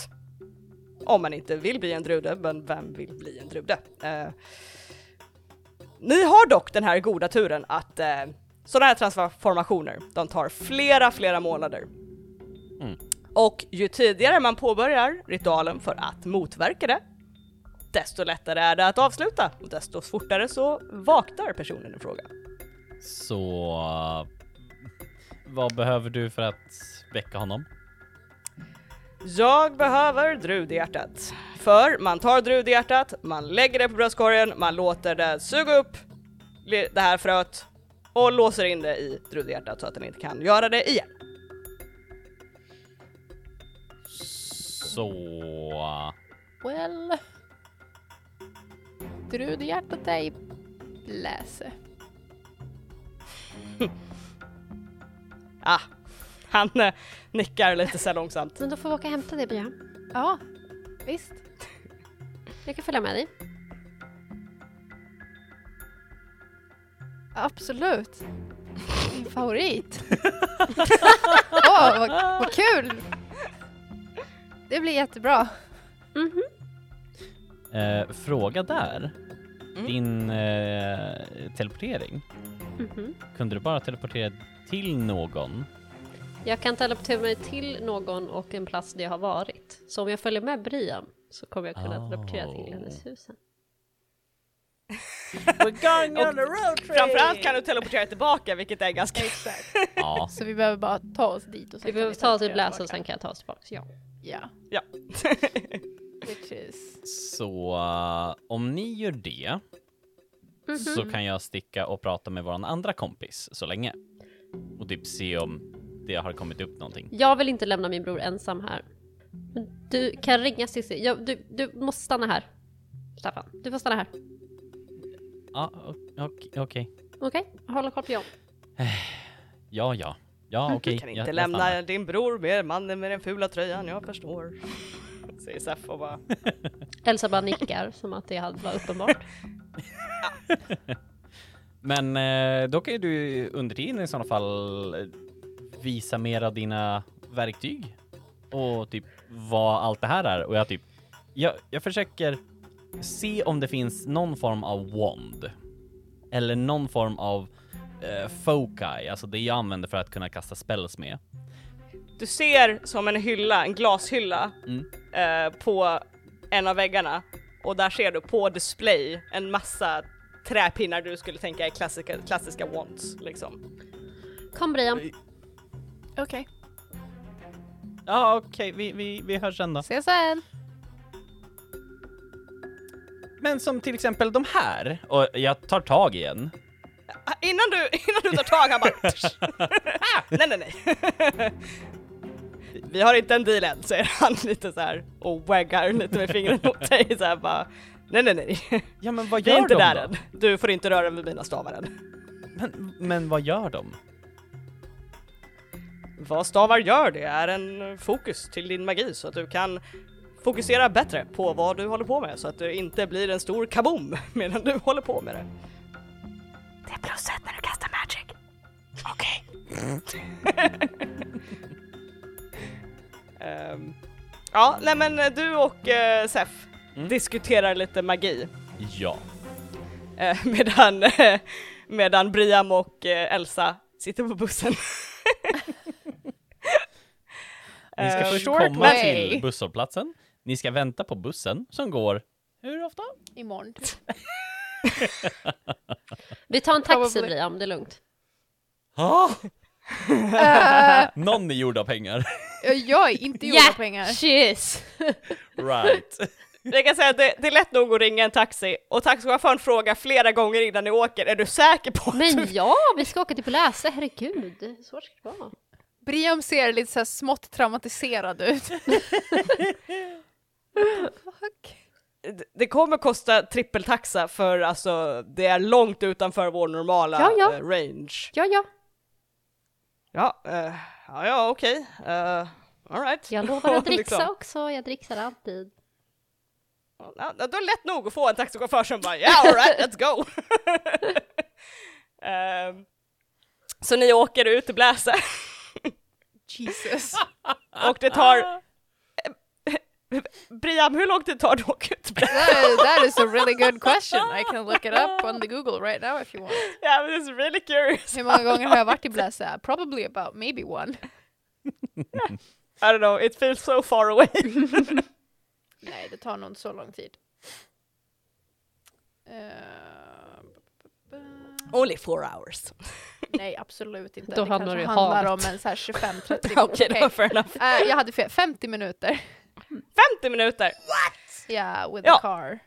Om man inte vill bli en drude, men vem vill bli en drude? Eh, ni har dock den här goda turen att eh, sådana här transformationer, de tar flera, flera månader. Mm. Och ju tidigare man påbörjar ritualen för att motverka det, desto lättare är det att avsluta och desto fortare så vaknar personen i fråga. Så vad behöver du för att väcka honom? Jag behöver drudhjärtat. För man tar drudhjärtat, man lägger det på bröstkorgen, man låter det suga upp det här fröet och låser in det i drudhjärtat så att den inte kan göra det igen. Så Well... Drudhjärtat är i bläse. (laughs) Ah, han eh, nickar lite så här långsamt. Men då får vi åka och hämta det Brian. Ja, visst. Jag kan följa med dig. Absolut. Min favorit. (laughs) Åh, vad, vad kul! Det blir jättebra. Mhm. eh, fråga där. Mm. Din eh, teleportering, Mhm. kunde du bara teleportera till någon? Jag kan teleportera mig till någon och en plats där jag har varit. Så om jag följer med Brian så kommer jag kunna Oh. teleportera till hennes hus sen. We're going on a road trip! Framförallt kan du teleportera tillbaka vilket är ganska... (laughs) Ja, Så vi behöver bara ta oss dit och sen Vi kan behöver ta oss till Bläs och tillbaka. sen kan jag ta oss tillbaka. Ja. Ja, Ja. (laughs) which is... så eh, om ni gör det Mhm. så kan jag sticka och prata med våran andra kompis så länge. Och typ se om det har kommit upp någonting. Jag vill inte lämna min bror ensam här. Men du kan ringa Cissi. Du, du måste stanna här. Staffan, du får stanna här. Ja, okej. okej. Jag håller koll på John. Ja, ja. Ja, okej. Du kan inte jag, jag lämna stannar. din bror med mannen med den fula tröjan, jag förstår. Säger Zeff och bara... (laughs) Elsa bara nickar som att det var uppenbart. (laughs) Men eh, då kan ju du under tiden i sådana fall eh, visa mer av dina verktyg och typ vad allt det här är och jag typ jag, jag försöker se om det finns någon form av wand eller någon form av eh, foci, alltså det jag använder för att kunna kasta spells med. Du ser som en hylla, en glashylla Mm. eh, på en av väggarna och där ser du på display en massa träpinnar du skulle tänka är klassiska, klassiska wands liksom. Kom Brian. Okej, Ja, okej, vi, vi, vi hörs sen då. ses sen! Men som till exempel de här, och jag tar tag i en. Ah, Innan du, (laughs) innan du tar tag han bara ah, (laughs) nej nej nej. Vi har inte en deal än säger han lite så här och waggar lite med fingret mot dig så här bara nej nej nej. Ja, men vad Vi gör är inte de där då? än. Du får inte röra vid mina stavar än. Men, men vad gör de? Vad stavar gör det är en fokus till din magi så att du kan fokusera bättre på vad du håller på med så att det inte blir en stor kaboom (laughs) medan du håller på med det. Det är plus ett när du kastar magic. Okej. (laughs) Ehm, ja, nej men du och uh, Sef Mm. diskuterar lite magi Ja. eh, (laughs) medan, eh, medan Briam och eh, Elsa sitter på bussen. Ni ska Eh, först komma way. till busshållplatsen. Ni ska vänta på bussen som går hur ofta? Imorgon typ. (laughs) Vi tar en taxi. Brian, det är lugnt. Eh, (laughs) (laughs) Någon är gjord av pengar. jag är inte gjord av pengar. Cheers! right. Jag kan säga att det, det är lätt nog att ringa en taxi och taxichauffören frågar flera gånger innan ni åker, är du säker på att du... Men ja, vi ska åka till Läse, herregud. Så svårt ska det vara. Briam ser lite så här smått traumatiserad ut. Fuck. Det- kommer kosta trippeltaxa för alltså det är långt utanför vår normala Ja, ja. eh, range. Ja, ja, Ja, eh, ja, ja okej. Uh, Alright. jag lovar att (laughs) dricksa Liksom. också. Jag dricksar alltid. Ja, då är det lätt nog att få en taxichaufför som bara yeah alright let's go. (laughs) Ehm, så ni åker ut till Bläse Jesus. (laughs) och det tar Briam, hur lång tid tar det att åka ut? That is, that is a really good question. I can look it up on the Google right now if you want. (laughs) Yeah, I'm just really curious. Hur många gånger har jag varit i Bläsa? Probably about maybe one. (laughs) I don't know, it feels so far away. (laughs) Nej, det tar nog inte så lång tid. B- Only four hours. nej, absolut inte. Då det kanske handlar havet. om en så här 25-30 Okej, minuter. det var fair enough. Eh, jag hade fel. 50 minuter. 50 minuter! Yeah, with Ja. the car.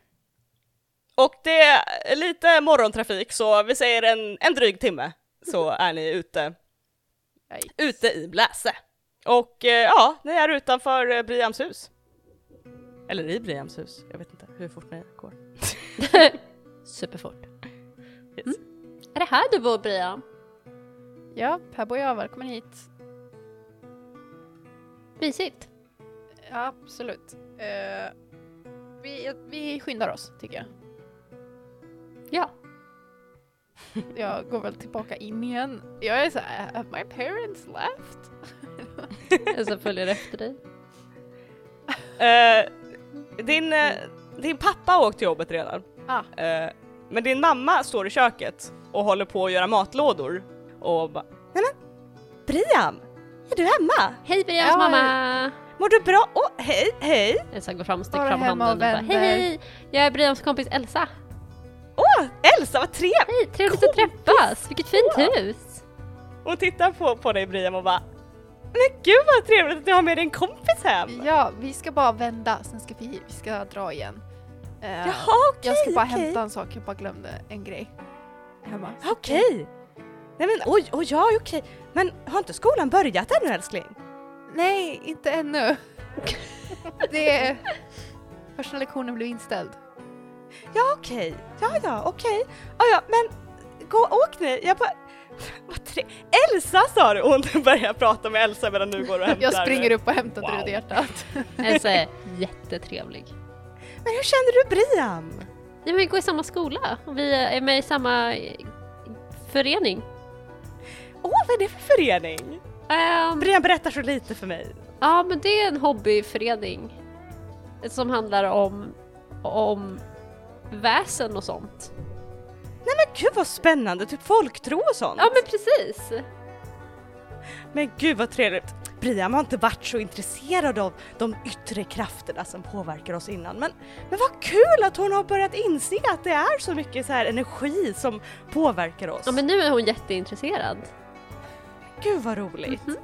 Och det är lite morgontrafik så vi säger en, en dryg timme så (laughs) är ni ute, Right. ute i Bläse. Och eh, ja, ni är utanför eh, Briams hus. Eller i Briams hus, jag vet inte hur fort ni går. (laughs) Superfort. Yes. Är det här du bor, Brian? Ja, här bor jag. Välkommen hit. Mysigt. Ja, absolut. Eh, vi, vi skyndar oss, tycker jag. Ja. (laughs) Jag går väl tillbaka in igen. Jag är så här, have my parents left? (laughs) Jag som följer efter dig. Eh, din, eh, din pappa har åkt till jobbet redan. Ah. Eh, men din mamma står i köket och håller på att göra matlådor och bara Nej men Briam, är du hemma? Hej Brians Ja, mamma! Mår du bra? Åh, hej, hej! Elsa går fram och sticker fram handen och bara, hej hej! Jag är Brians kompis Elsa. Åh, Elsa vad trevligt! Hej, trevligt att Kompis. träffas! Vilket fint Ja. hus! Och tittar på, på dig Briam och bara Men gud vad trevligt att du har med dig en kompis hem! Ja, vi ska bara vända, sen ska vi, vi ska dra igen. Eh, Jaha okej, jag ska bara okej. hämta en sak, jag bara glömde en grej hemma. Okej! Nej men oj, oj, ja okej. Men har inte skolan börjat ännu älskling? Nej, inte ännu. Det är... Första lektionen blev inställd. Ja okej, ja ja okej. Ja ja men gå åk ni. Jag bara vad tre... Elsa sa du! Och hon börjar prata med Elsa medan du går och hämtar. Jag springer upp och hämtar Wow. druvhjärtat. Elsa är jättetrevlig. Men hur känner du Briam? Ja, men vi går i samma skola och vi är med i samma eh, förening. Åh vad är det för förening? Ehm, Briam berättar så lite för mig. ja, men det är en hobbyförening som handlar om, om väsen och sånt. Nej men gud vad spännande, typ folktro och sånt. Ja, men precis! Men gud vad trevligt. Briam har inte varit så intresserad av de yttre krafterna som påverkar oss innan. Men, men vad kul att hon har börjat inse att det är så mycket så här energi som påverkar oss. Ja, men nu är hon jätteintresserad. Gud vad roligt. Mhm.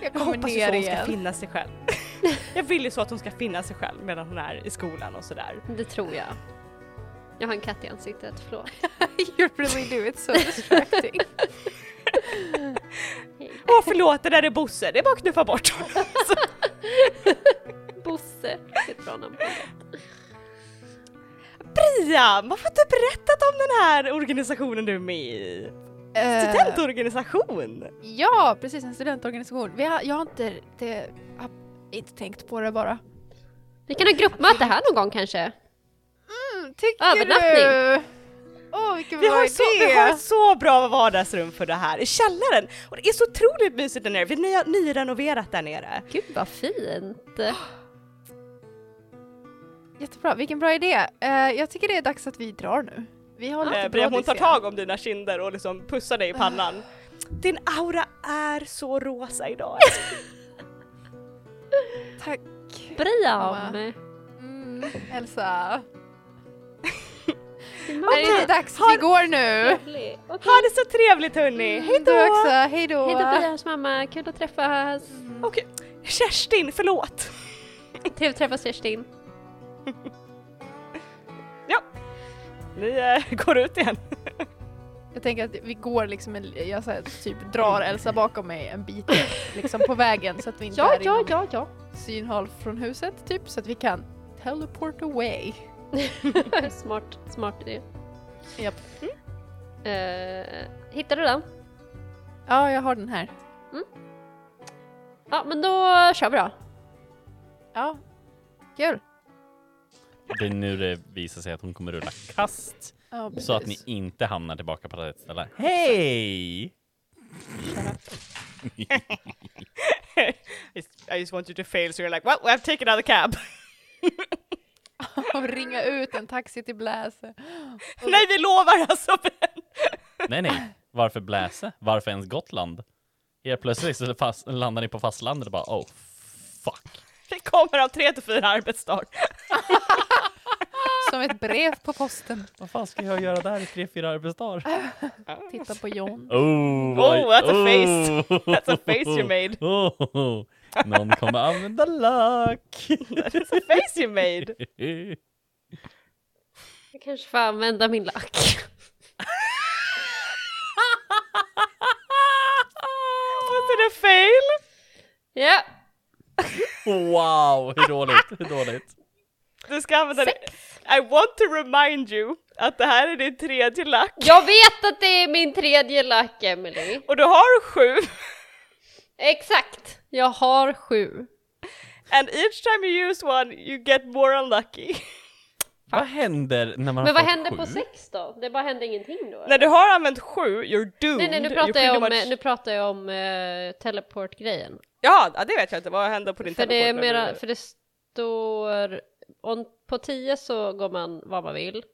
Jag Jag kommer hoppas ju så ner hon ska igen. finna sig själv. (laughs) jag vill ju så att hon ska finna sig själv medan hon är i skolan och sådär. Det tror jag. Jag har en katt i ansiktet, förlåt. (laughs) you really do, it's so (laughs) distracting. Åh förlåt, det där är Bosse, det är bara att knuffa bort honom. Bosse, på det. Briam, varför har du berättat om den här organisationen du är med i? Eh, Studentorganisation! ja, precis, en studentorganisation. Vi har, jag har inte, det, har inte tänkt på det bara. Vi kan ha gruppmöte här någon gång kanske. Mm, tycker Övernattning. du? Åh, vilken Vi bra har, idé! så, vi har så bra vardagsrum för det här i källaren och det är så otroligt mysigt där nere. Vi har ny, nyrenoverat där nere. Gud vad fint! Jättebra, vilken bra idé. Eh, jag tycker det är dags att vi drar nu. Vi har lite Eh, hon tar tag om dina kinder och liksom pussar dig i pannan. Din aura är så rosa idag. (laughs) Tack. Briam! Mm, Elsa. Din Är det inte dags? Vi går nu. Okej. Ha det så trevligt hörni, Mm, hejdå! Du också, hejdå. Hej då Brians mamma, kul att träffas! Okej, Kerstin, förlåt. Trevligt att träffas Kerstin. (laughs) ni eh, (laughs) går ut igen. Jag tänker att vi går liksom, en- jag så här, typ drar Elsa bakom mig en bit liksom på vägen så att vi inte Ja, är ja, inom ja, ja. synhåll från huset typ så att vi kan teleport away. (laughs) smart, smart idé. Japp. Eh, hittar du den? Ja, jag har den här. Ja, men då kör vi då. Ja, kul. Det är nu det visar sig att hon kommer rulla kast. Ja, Så att ni inte hamnar tillbaka på rätt ställe. Hej! (laughs) I just- want you to fail so you're like, well, we have taken another cab. Och (laughs) ringa ut en taxi till Bläse. (gasps) Nej, vi lovar alltså! (laughs) Nej, nej. Varför Bläse? Varför ens Gotland? Helt plötsligt så fast, landar ni på fastlandet och bara oh fuck. Vi kommer om tre till fyra arbetsdagar. Som ett brev på posten. Vad fan ska jag göra där i tre, fyra arbetsdagar? Titta på John. Oh, Oh, that's a face. That's a face you made. (laughs) Oh, någon kommer använda lack. That's a face you made. Jag kanske får använda min lack. Was it a fail? Ja, wow, hur dåligt, hur dåligt. Du ska använda det. I want to remind you att det här är din tredje lack. jag vet att det är min tredje lack, Emily. Och du har sju. Exakt, jag har sju. And each time you use one you get more unlucky. Vad händer när man Men har vad händer sju? på sex då? Det bara hände ingenting då? När du har använt sju, you're doomed. Nej, nej, nu pratar jag om, much- nu pratar jag om eh, teleport-grejen. Ja, ja, det vet jag inte. Vad händer på din För det, är teleport när mera, för det står, on, på 10 så går man vad man vill.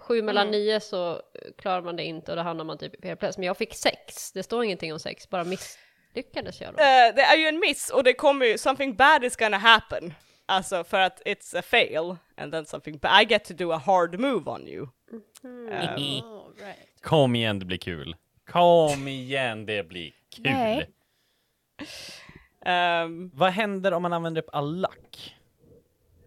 7 mellan Mm. 9 så klarar man det inte och då hamnar man typ i fel plats. Men jag fick 6, det står ingenting om 6, bara misslyckades jag då. Eh, det är ju en miss och det kommer ju, something bad is gonna happen. Alltså för att it's a fail and then something bad. I get to do a hard move on you. Mm. Um, Oh, right. Kom igen, det blir kul. Kom igen, det blir kul. Nej. um, (laughs) Vad händer om man använder upp all lack?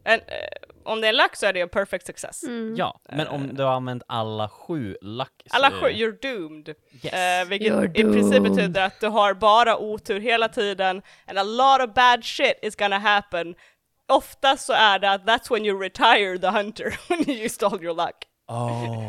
And, eh, om det är en lack så är det en perfect success. Mm. Ja, men om du har använt alla sju lack så- Alla sju, you're doomed. Yes. Eh, vilket You're i princip betyder att du har bara otur hela tiden and a lot of bad shit is gonna happen. Ofta så är det att that's when you retire the hunter, (laughs) when you used all your luck. Oh.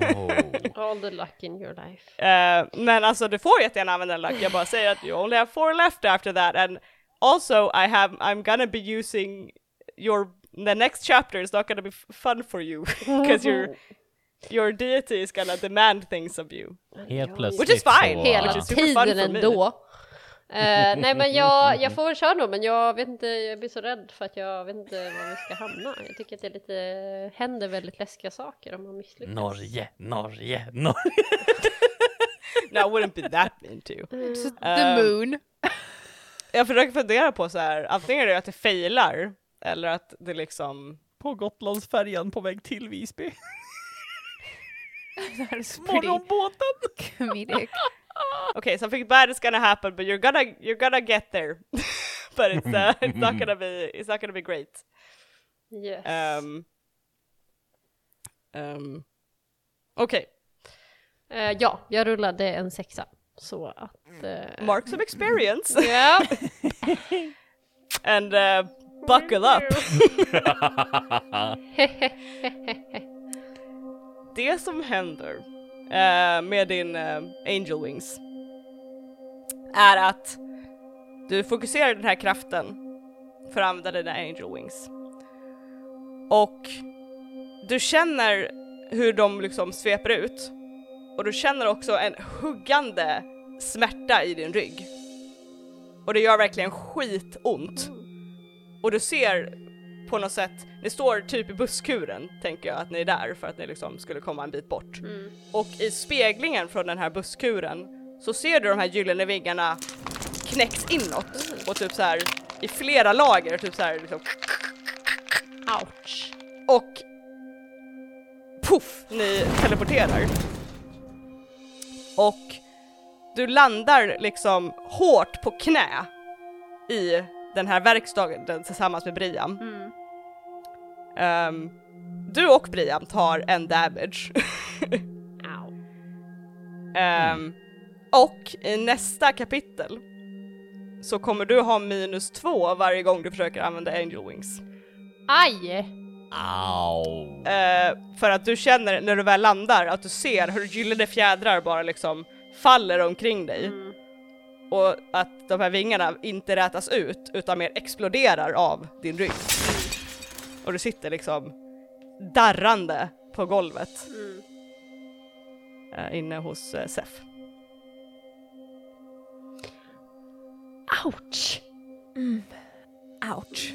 (laughs) All the luck in your life. Eh, men alltså du får jättegärna använda en luck, jag bara säger att you only have four left after that and also I have, I'm gonna be using your, the next chapter is not gonna be fun for you (laughs) because your, (laughs) your deity is gonna demand things of you. Helt plötsligt Which is fine. så- Hela Which is tiden ändå. Eh, nej men jag, jag får väl köra då men jag vet inte, jag blir så rädd för att jag vet inte var vi ska hamna. Jag tycker att det är lite, händer väldigt läskiga saker om man misslyckas. Norge, Norge, Norge. (laughs) No, I wouldn't be that mean to you. Så the Ehm, moon. Jag försöker fundera på så här, antingen är det att det failar eller att det liksom På Gotlandsfärjan på väg till Visby. (laughs) Morgonbåten. comedic. Okay, something bad is gonna happen, but you're gonna you're gonna get there. (laughs) but it's uh, it's not gonna be it's not gonna be great. Yes. Um, um, Okej, Eh, ja, jag rullade en sexa. Så att... eh, marks of experience Ja. (laughs) and uh, buckle up. (laughs) Det som händer eh, med din eh, Angel Wings är att du fokuserar den här kraften för att använda dina Angel Wings. Och du känner hur de liksom sveper ut och du känner också en huggande smärta i din rygg. Och det gör verkligen skitont. Och du ser på något sätt, ni står typ i busskuren tänker jag att ni är där för att ni liksom skulle komma en bit bort. Mm. Och i speglingen från den här busskuren så ser du de här gyllene vingarna knäcks inåt och typ så här i flera lager, typ så här liksom Ouch. och puff, ni teleporterar. Och du landar liksom hårt på knä i den här verkstaden tillsammans med Brian. Mm. Ehm, du och Briam tar en damage. (laughs) Ehm, och i nästa kapitel så kommer du ha minus två varje gång du försöker använda Angel Wings. Aj! Au! Eh, för att du känner när du väl landar att du ser hur gyllene fjädrar bara liksom faller omkring dig Mm. Och att de här vingarna inte rätas ut utan mer exploderar av din rygg. Och du sitter liksom darrande på golvet Mm. inne hos eh, Sef. Ouch! Ouch.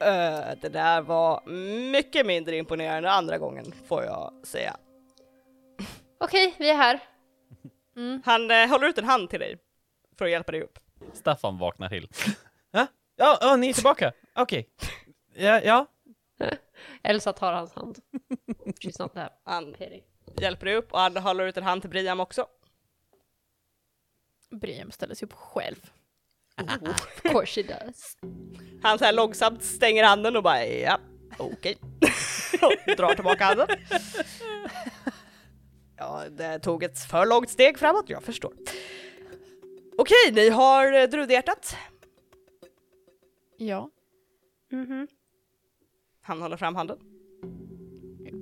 Eh, det där var mycket mindre imponerande andra gången får jag säga. Okej, vi är här. Mm. Han eh, håller ut en hand till dig för att hjälpa dig upp. Staffan vaknar till. (laughs) Ja, ja, ja ni är tillbaka. Okej. Ja, ja. (laughs) Elsa tar hans hand. (laughs) She's not that Han hjälper dig upp och han håller ut en hand till Briam också. Briam ställer sig upp själv. Of course she does. Han så här långsamt stänger handen och bara ja, okej. och drar tillbaka handen. Ja, det tog ett för långt steg framåt, jag förstår. Okej, ni har eh, drudhjärtat. Ja, Mhm. Han håller fram handen.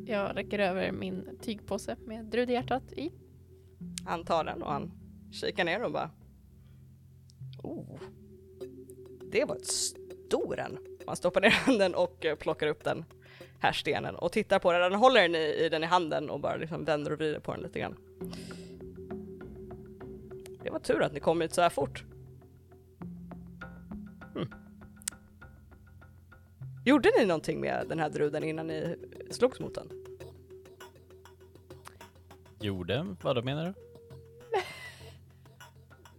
jag räcker över min tygpåse med drudhjärtat i. Han tar den och han kikar ner och bara Oh, det var ett stor en. Han stoppar ner handen och eh, plockar upp den här stenen och tittar på den. Han håller den i, i den i handen och bara liksom vänder och vrider på den lite grann. Det var tur att ni kom hit så här fort. Hmm. Gjorde ni någonting med den här druden innan ni slogs mot den? Gjorde? Vad då menar du? (laughs)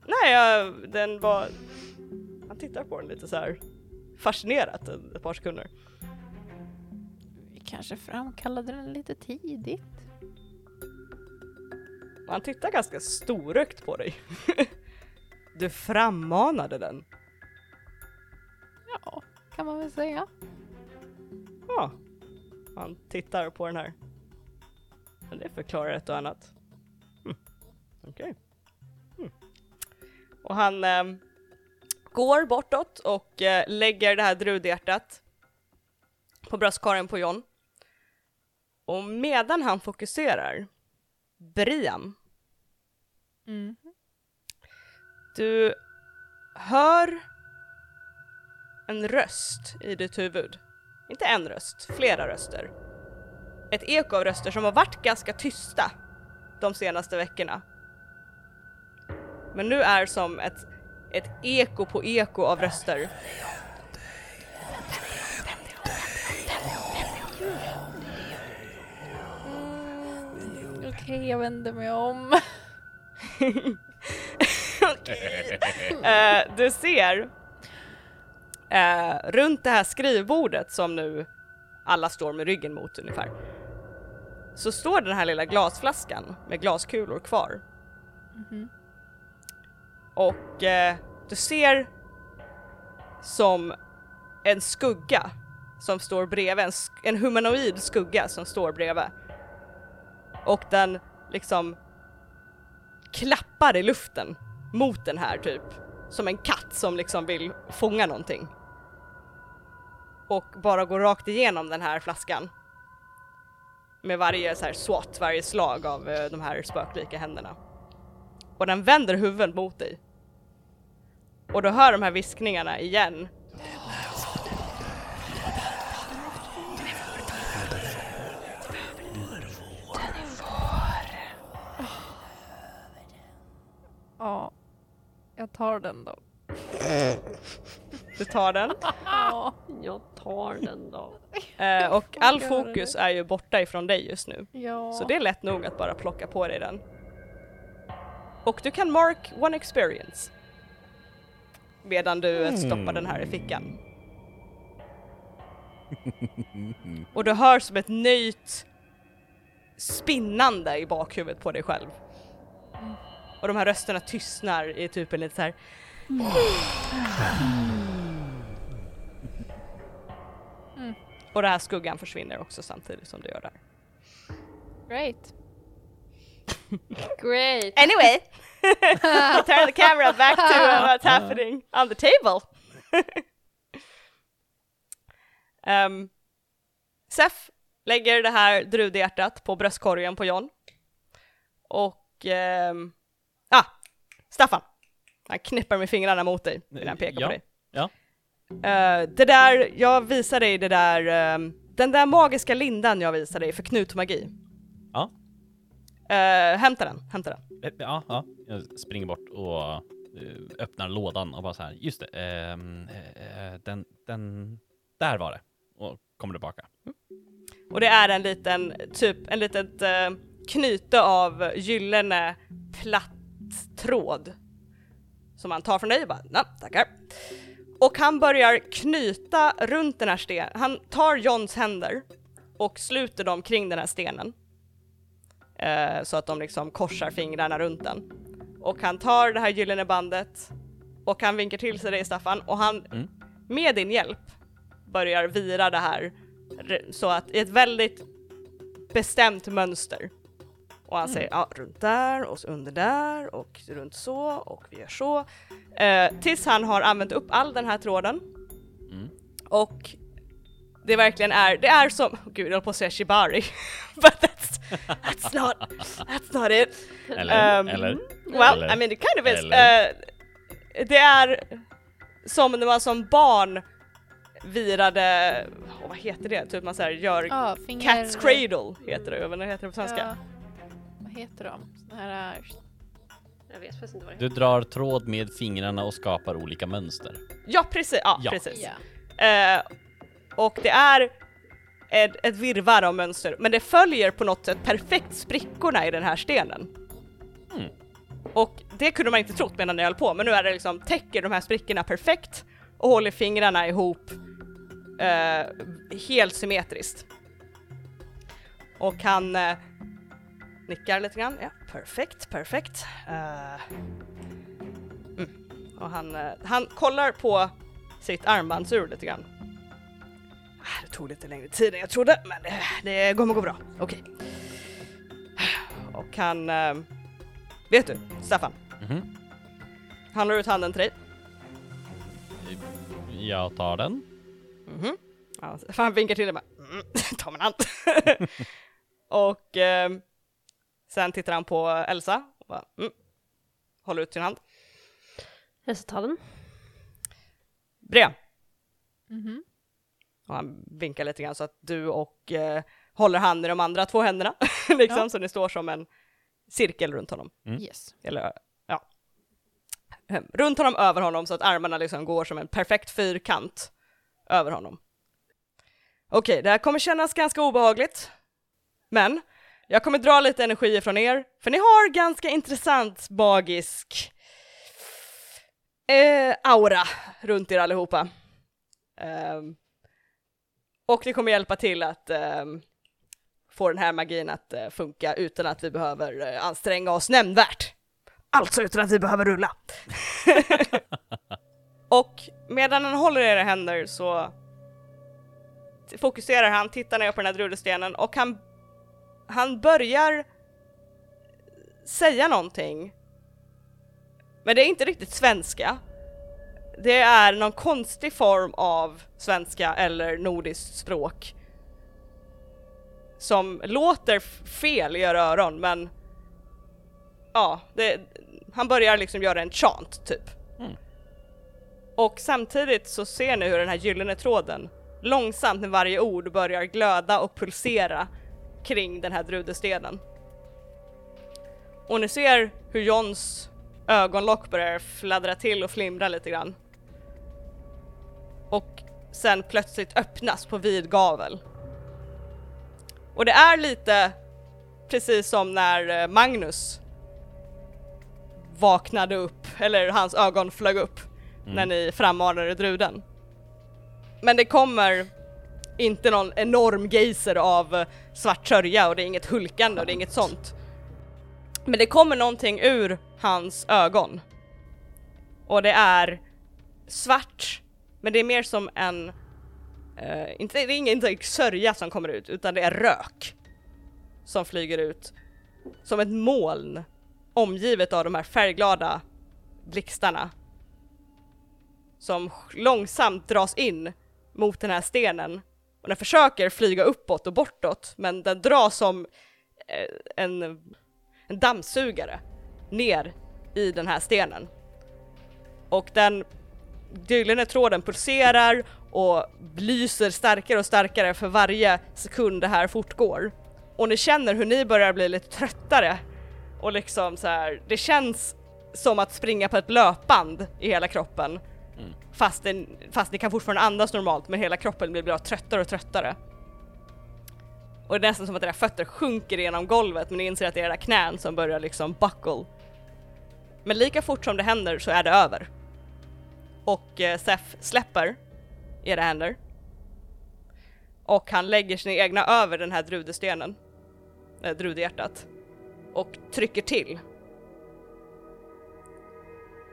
Nej, jag, den var... Han tittar på den lite så här fascinerat ett par sekunder. Kanske framkallade den lite tidigt. Han tittar ganska storögt på dig. (laughs) du frammanade den. Ja, kan man väl säga. Ja. Han tittar på den här. Men det förklarar ett och annat. Hm. Okej. Hm. Och han ehm, går bortåt och eh, lägger det här drudhjärtat på bröstkorgen på John. Och medan han fokuserar, Briam, Mm. du hör en röst i ditt huvud. Inte en röst, flera röster. Ett eko av röster som har varit ganska tysta de senaste veckorna. Men nu är som ett, ett eko på eko av röster. Okej, jag vänder mig om. (laughs) uh, du ser uh, runt det här skrivbordet som nu alla står med ryggen mot ungefär. Så står den här lilla glasflaskan med glaskulor kvar. Och uh, du ser som en skugga som står bredvid, en, sk- en humanoid skugga som står bredvid. Och den liksom klappar i luften mot den här typ. Som en katt som liksom vill fånga någonting. Och bara går rakt igenom den här flaskan. Med varje så här swat, varje slag av eh, de här spöklika händerna. Och den vänder huvudet mot dig. Och du hör de här viskningarna igen. Ja, jag tar den då. Du tar den. Ja. Jag tar den då. Eh, och all fokus är ju borta ifrån dig just nu. ja. Så det är lätt nog att bara plocka på dig den. Och du kan mark one experience. Medan du eh, stoppar den här i fickan. Och du hör som ett nöjt spinnande i bakhuvudet på dig själv. Och de här rösterna tystnar i typ en lite så här. Och den här skuggan försvinner också samtidigt som du gör det här. Great. (laughs) Great! Anyway! I'll (laughs) turn the camera back to uh, what's happening on the table. (laughs) um, Sef lägger det här drudhjärtat på bröstkorgen på John. Och... Um, ah! Staffan! Han knäpper med fingrarna mot dig när han pekar Ja, på dig. ja. Eh, det där, jag visar dig det där, ehm, den där magiska lindan jag visar dig för knutmagi. Ja. Uh, hämta den, hämta den. Eh, Ja, ja. Jag springer bort och öppnar lådan och bara så här, just det, ehm, eh, eh, den, den, där var det. Och kommer tillbaka. Och det är en liten, typ en litet uh, knyte av gyllene platt tråd. Som han tar från dig och bara, na, tackar. Och han börjar knyta runt den här stenen, han tar Johns händer och sluter dem kring den här stenen. Eh, så att de liksom korsar fingrarna runt den. Och han tar det här gyllene bandet och han vinkar till sig dig Staffan och han Mm. med din hjälp börjar vira det här så att i ett väldigt bestämt mönster. Och han säger ja, runt där och under där och runt så och vi gör så. Eh, tills han har använt upp all den här tråden. Mm. Och det verkligen är, det är som, oh, gud jag höll på att säga shibari. (laughs) But that's, that's not, that's not it. Eller, Um, eller? Well, Eller- I mean it kind of is. Eh, det är som när man som barn virade, oh, vad heter det? Typ man såhär gör Ja, finger... Cat's Cradle heter det, vad heter det på svenska? Ja. Heter de? Såna här... Jag vet faktiskt inte vad det Du drar tråd med fingrarna och skapar olika mönster. Ja precis, ja, Ja. precis. Ja. Eh, och det är ett, ett virrvarr av mönster, men det följer på något sätt perfekt sprickorna i den här stenen. Mm. Och det kunde man inte trott medan jag höll på, men nu är det liksom, täcker de här sprickorna perfekt och håller fingrarna ihop eh, helt symmetriskt. Och han eh, nickar lite grann, ja, perfekt, perfekt. Eh, mm. Och han, eh, han kollar på sitt armbandsur lite grann. Ah, Det tog lite längre tid än jag trodde, men det, det kommer gå bra. Okej. Och han... eh, Vet du, Staffan? Mhm. Han la ut handen till dig. Jag tar den. Mhm. Ja, så- han vinkar till dig bara, mm, (laughs) ta min hand. (laughs) och eh, sen tittar han på Elsa och bara, mm, håller ut sin hand. Jag ska ta den. Brea. Mhm. Och han vinkar lite grann så att du och eh, håller hand i de andra två händerna, (laughs) liksom, Ja. så ni står som en cirkel runt honom. Mm. Yes. Eller ja, runt honom, över honom, så att armarna liksom går som en perfekt fyrkant över honom. Okej, det här kommer kännas ganska obehagligt, men jag kommer dra lite energi från er, för ni har ganska intressant magisk eh, aura runt er allihopa. Ehm, och det kommer hjälpa till att ehm, få den här magin att eh, funka utan att vi behöver eh, anstränga oss nämnvärt. Alltså utan att vi behöver rulla. (laughs) och medan han håller era händer så fokuserar han, tittar ner på den här drullestenen och han, han börjar säga någonting. Men det är inte riktigt svenska. Det är någon konstig form av svenska eller nordiskt språk som låter fel i era öron men ja, det, han börjar liksom göra en chant typ. Mm. Och samtidigt så ser ni hur den här gyllene tråden långsamt med varje ord börjar glöda och pulsera kring den här drudestenen. Och ni ser hur Johns ögonlock börjar fladdra till och flimra lite grann. Och sen plötsligt öppnas på vid gavel. Och det är lite precis som när eh, Magnus vaknade upp, eller hans ögon flög upp när ni frammanade druden. Men det kommer inte någon enorm geyser av eh, svart sörja och det är inget hulkande och det är inget sånt. Men det kommer någonting ur hans ögon. Och det är svart, men det är mer som en Eh, inte, det är ingen inte sörja som kommer ut utan det är rök som flyger ut som ett moln omgivet av de här färgglada blixtarna som långsamt dras in mot den här stenen och den försöker flyga uppåt och bortåt men den dras som eh, en, en dammsugare ner i den här stenen. Och den gyllene tråden pulserar och lyser starkare och starkare för varje sekund det här fortgår. Och ni känner hur ni börjar bli lite tröttare och liksom så här, det känns som att springa på ett löpband i hela kroppen. Fast, det, fast ni kan fortfarande andas normalt men hela kroppen blir bara tröttare och tröttare. Och det är nästan som att era fötter sjunker genom golvet men ni inser att det är era knän som börjar liksom buckle. Men lika fort som det händer så är det över. Och eh, Seth släpper era händer. Och han lägger sina egna över den här drudestenen, eh, drudhjärtat. Och trycker till.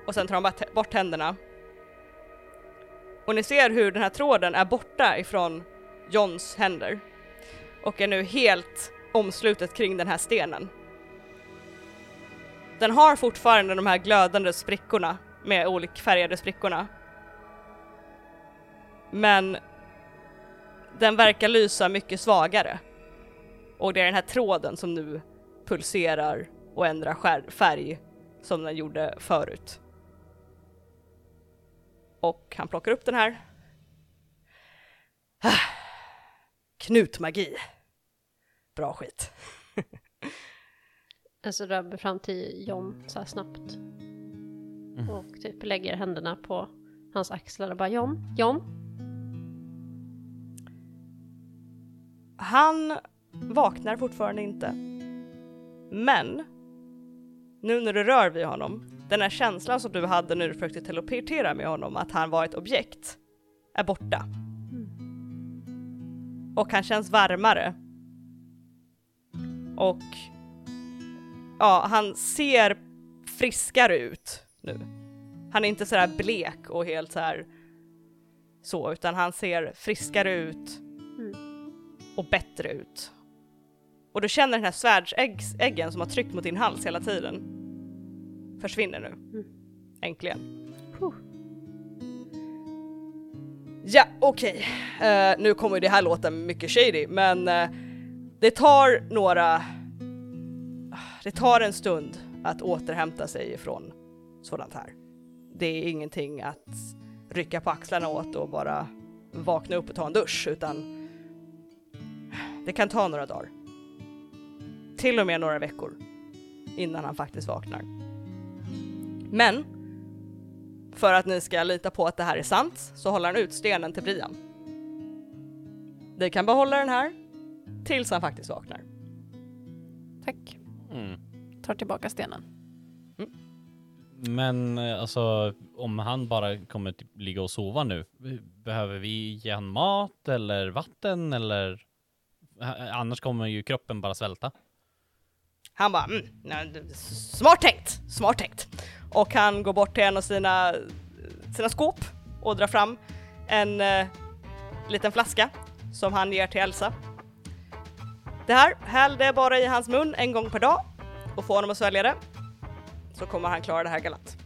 Och sen tar han bara bort händerna. Och ni ser hur den här tråden är borta ifrån Johns händer. Och är nu helt omslutet kring den här stenen. Den har fortfarande de här glödande sprickorna med olikfärgade sprickorna. Men den verkar lysa mycket svagare. Och det är den här tråden som nu pulserar och ändrar färg som den gjorde förut. Och han plockar upp den här. Ah, Knutmagi. Bra skit. (laughs) Alltså rör fram till John så här snabbt. Och typ lägger händerna på hans axlar och bara John, John. Han vaknar fortfarande inte. Men nu när du rör vid honom, den här känslan som du hade när du försökte teleportera med honom, att han var ett objekt, är borta. Och han känns varmare. Och ja, han ser friskare ut nu. Han är inte sådär blek och helt så här så, utan han ser friskare ut och bättre ut. Och du känner den här svärdsäggen som har tryckt mot din hals hela tiden. Försvinner nu. Äntligen. Puh. Ja, okej. Eh, nu kommer det här låta mycket shady, men eh, det tar några... Det tar en stund att återhämta sig ifrån sådant här. Det är ingenting att rycka på axlarna åt och bara vakna upp och ta en dusch, utan det kan ta några dagar. Till och med några veckor innan han faktiskt vaknar. Men för att ni ska lita på att det här är sant så håller han ut stenen till Brian. Ni kan behålla den här tills han faktiskt vaknar. Tack. Mm. Tar tillbaka stenen. Men eh, alltså om han bara kommer typ ligga och sova nu, behöver vi ge han mat eller vatten eller? Eh, Annars kommer ju kroppen bara svälta. Han bara mm, smart tänkt, smart tänkt. Och han går bort till en av sina, sina skåp och drar fram en eh, liten flaska som han ger till Elsa. Det här, häll det bara i hans mun en gång per dag och få honom att svälja det. Så kommer han klara det här galant.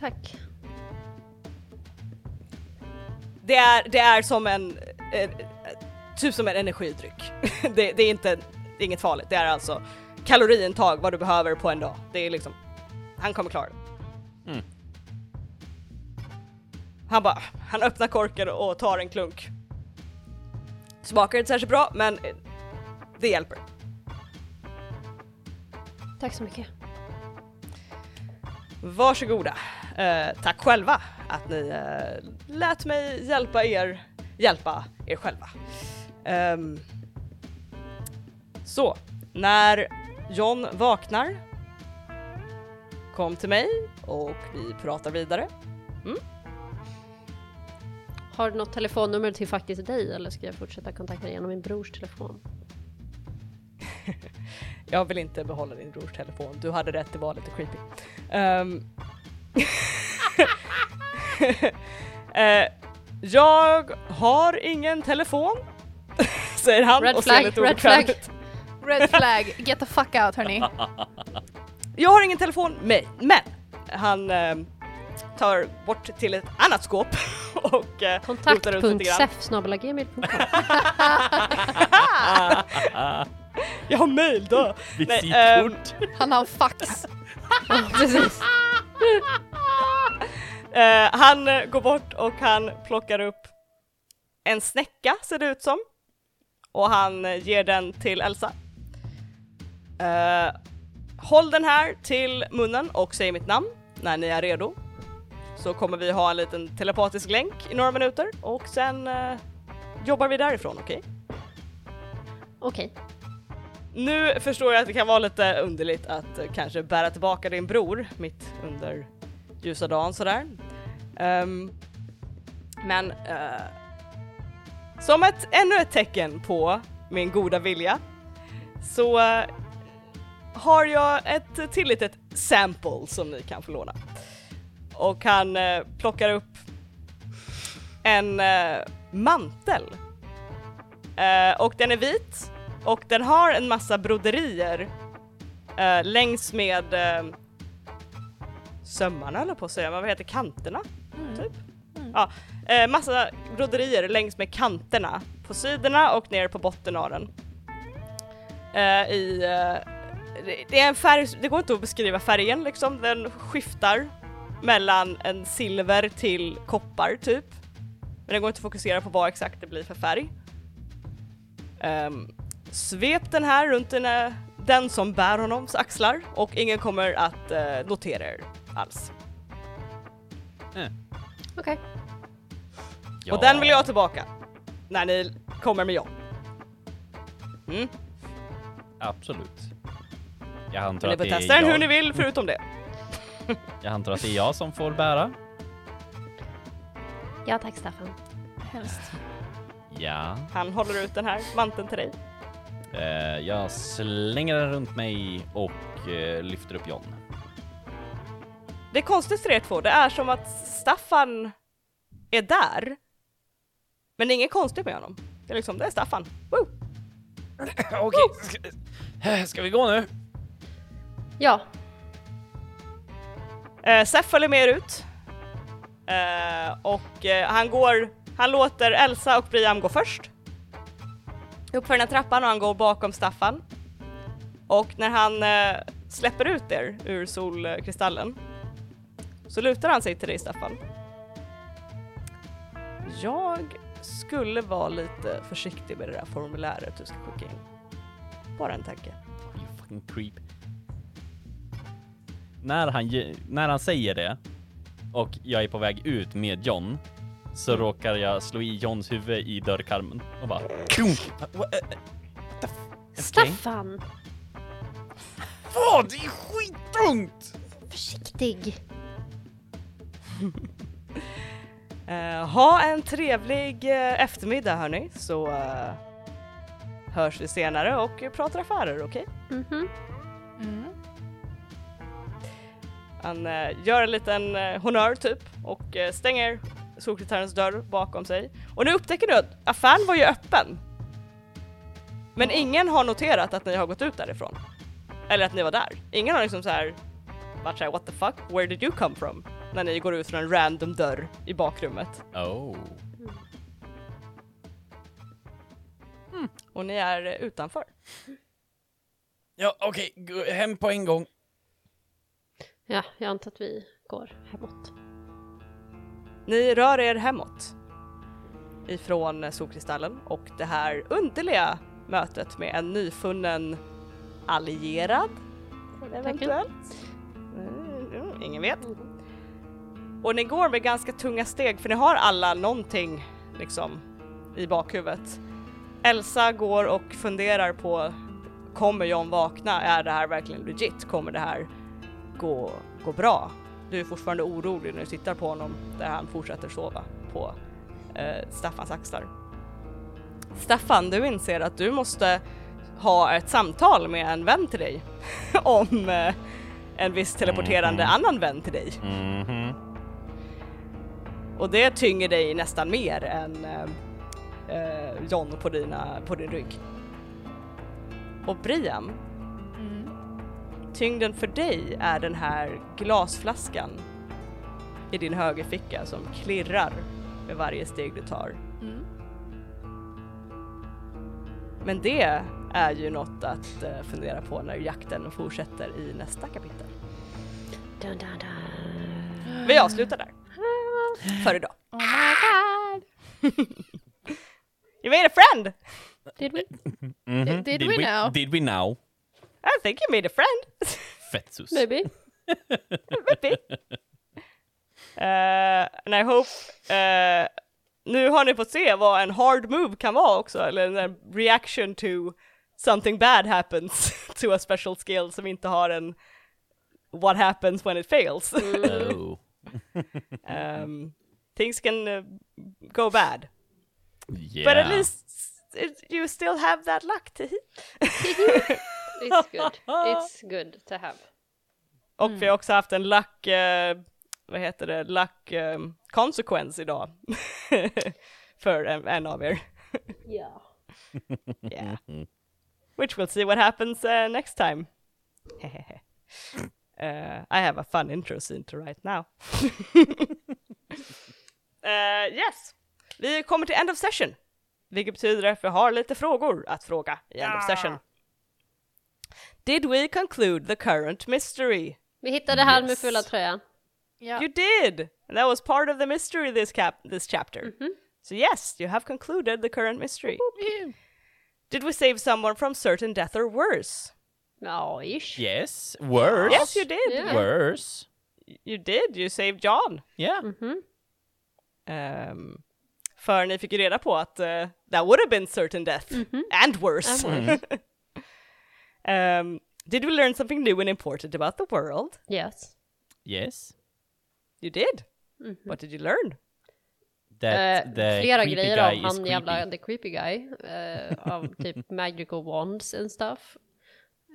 Tack. Det är, det är som en, eh, typ som en energidryck. (laughs) det, det är inte, det är inget farligt, det är alltså kaloriintag vad du behöver på en dag. Det är liksom, han kommer klara det. Mm. Han bara, han öppnar korken och tar en klunk. Smakar inte särskilt bra men det hjälper. Tack så mycket. Varsågoda. Eh, tack själva att ni eh, lät mig hjälpa er, hjälpa er själva. Ehm, så, när John vaknar, kom till mig och vi pratar vidare. Har du något telefonnummer till faktiskt dig eller ska jag fortsätta kontakta dig genom min brors telefon? (laughs) Jag vill inte behålla din brors telefon, du hade rätt, det var lite creepy. Ehm, (laughs) eh, Jag har ingen telefon, (laughs) säger han Red och flag, ser lite red flag. ut. Red flag, get the fuck out hörni. Jag har ingen telefon med men han eh, tar bort till ett annat skåp (laughs) och eh, rotar runt lite grann. Kontakt.sef.gmail.com (laughs) Jag har mail då! Visitkort. Han har fax. Precis. (laughs) Eh, han eh, går bort och han plockar upp en snäcka ser det ut som. Och han eh, ger den till Elsa. Eh, håll den här till munnen och säg mitt namn när ni är redo. Så kommer vi ha en liten telepatisk länk i några minuter och sen eh, jobbar vi därifrån, okej? Okej. Nu förstår jag att det kan vara lite underligt att eh, kanske bära tillbaka din bror mitt under ljusa dagen sådär. Ehm, men som ett, ännu ett tecken på min goda vilja så har jag ett till litet sample som ni kan få låna. Och han eh, plockar upp en eh, mantel. Eh, och den är vit och den har en massa broderier eh, längs med eh, sömmarna eller på att säga, vad heter kanterna? Typ. Ja, eh, massa broderier längs med kanterna på sidorna och ner på botten av den. I, det- är en färg, det går inte att beskriva färgen liksom, den skiftar mellan en silver till koppar typ. Men det går inte att fokusera på vad exakt det blir för färg. Um, svep den här runt den, den som bär honoms axlar och ingen kommer att eh, notera er alls. Okej. Ja. Och den vill jag ha tillbaka när ni kommer med John. Mm. Absolut. Jag antar, att det är testa den hur jag, ni vill förutom det. jag antar att det är jag som får bära. Ja tack Staffan. Helst. Ja. Han håller ut den här manteln till dig. Eh, jag slänger den runt mig och eh, lyfter upp John. Det är konstigt för er två, det är som att Staffan är där. Men det är inget konstigt med honom. Det är liksom, det är Staffan. Woo! (coughs) Okej, ska, ska vi gå nu? Ja, Eh, Seth följer med er ut. Eh, och eh, han går, han låter Elsa och Briam gå först. Upp för den här trappan och han går bakom Staffan. Och när han eh, släpper ut er ur solkristallen så lutar han sig till dig Staffan. Jag skulle vara lite försiktig med det där formuläret du ska skicka in. Bara en tanke. You fucking creep. När han, när han säger det och jag är på väg ut med John så Mm. råkar jag slå i Johns huvud i dörrkarmen och bara. Staffan! Vad? Det är skittungt! Försiktig! (laughs) Eh, ha en trevlig eh, eftermiddag hörni, så eh, hörs vi senare och pratar affärer, okej? Mhm. Mm. Han eh, gör en liten eh, honör typ och eh, stänger solkritärens dörr bakom sig. Och nu upptäcker du att affären var ju öppen. Men ingen har noterat att ni har gått ut därifrån. Eller att ni var där. Ingen har liksom så här varit såhär what the fuck, where did you come from? När ni går ut från en random dörr i bakrummet. Oh. Och ni är utanför. Ja, okej, gå hem på en gång. Ja, jag antar att vi går hemåt. Ni rör er hemåt ifrån solkristallen och det här underliga mötet med en nyfunnen allierad eventuellt. Mm, mm, ingen vet. Och ni går med ganska tunga steg för ni har alla någonting liksom i bakhuvudet. Elsa går och funderar på kommer John vakna? Är det här verkligen legit? Kommer det här gå, gå bra? Du är fortfarande orolig när du tittar på honom där han fortsätter sova på eh, Staffans axlar. Staffan, du inser att du måste ha ett samtal med en vän till dig (laughs) om eh, en viss teleporterande Mhm. annan vän till dig. Mhm. och det tynger dig nästan mer än eh, eh, John på, dina, på din rygg. Och Brian, Mm. Tyngden för dig är den här glasflaskan i din högerficka som klirrar med varje steg du tar. Mm. Men det är ju något att eh, fundera på när jakten fortsätter i nästa kapitel. Dun, dun, dun. Vi avslutar där. För idag. Oh my god! (laughs) You made a friend! Did we? Mhm. Did we now? Did we now? I think you made a friend. Fetsus. (laughs) Maybe. Maybe. Uh, (laughs) and I hope... Uh, nu har ni fått se vad en hard move kan vara också, eller en reaction to something bad happens (laughs) to a special skill som inte har en what happens when it fails. Oh. um, things can uh, go bad. Yeah. But at least it, you still have that luck to hit. It's good. It's good to have. Och vi har också haft en luck, eh, vad heter det, luck eh, consequence idag. (laughs) För en, en av er. Ja. (laughs) Yeah. Which we'll see what happens uh, next time. uh, (laughs) I have a fun intro scene to write now. uh, yes, vi kommer till end of session. Vilket betyder att vi har lite frågor att fråga i end of session. Did we conclude the current mystery? Vi hittade han med Yes. fulla tröjan. Ja. You did! And that was part of the mystery this cap this chapter. So yes, you have concluded the current mystery. Did we save someone from certain death or worse? Ja, ish. Yes. Worse. Yes, you did. Yeah. Worse. You did. You saved John. Yeah. Mhm. Um, för ni fick ju reda på att uh, that would have been certain death and worse. (laughs) um, did we learn something new and important about the world? Yes. Yes. You did. What did you learn? That Eh, the flera creepy grejer guy om is han jävla creepy. the creepy guy. eh, av (laughs) typ magical wands and stuff.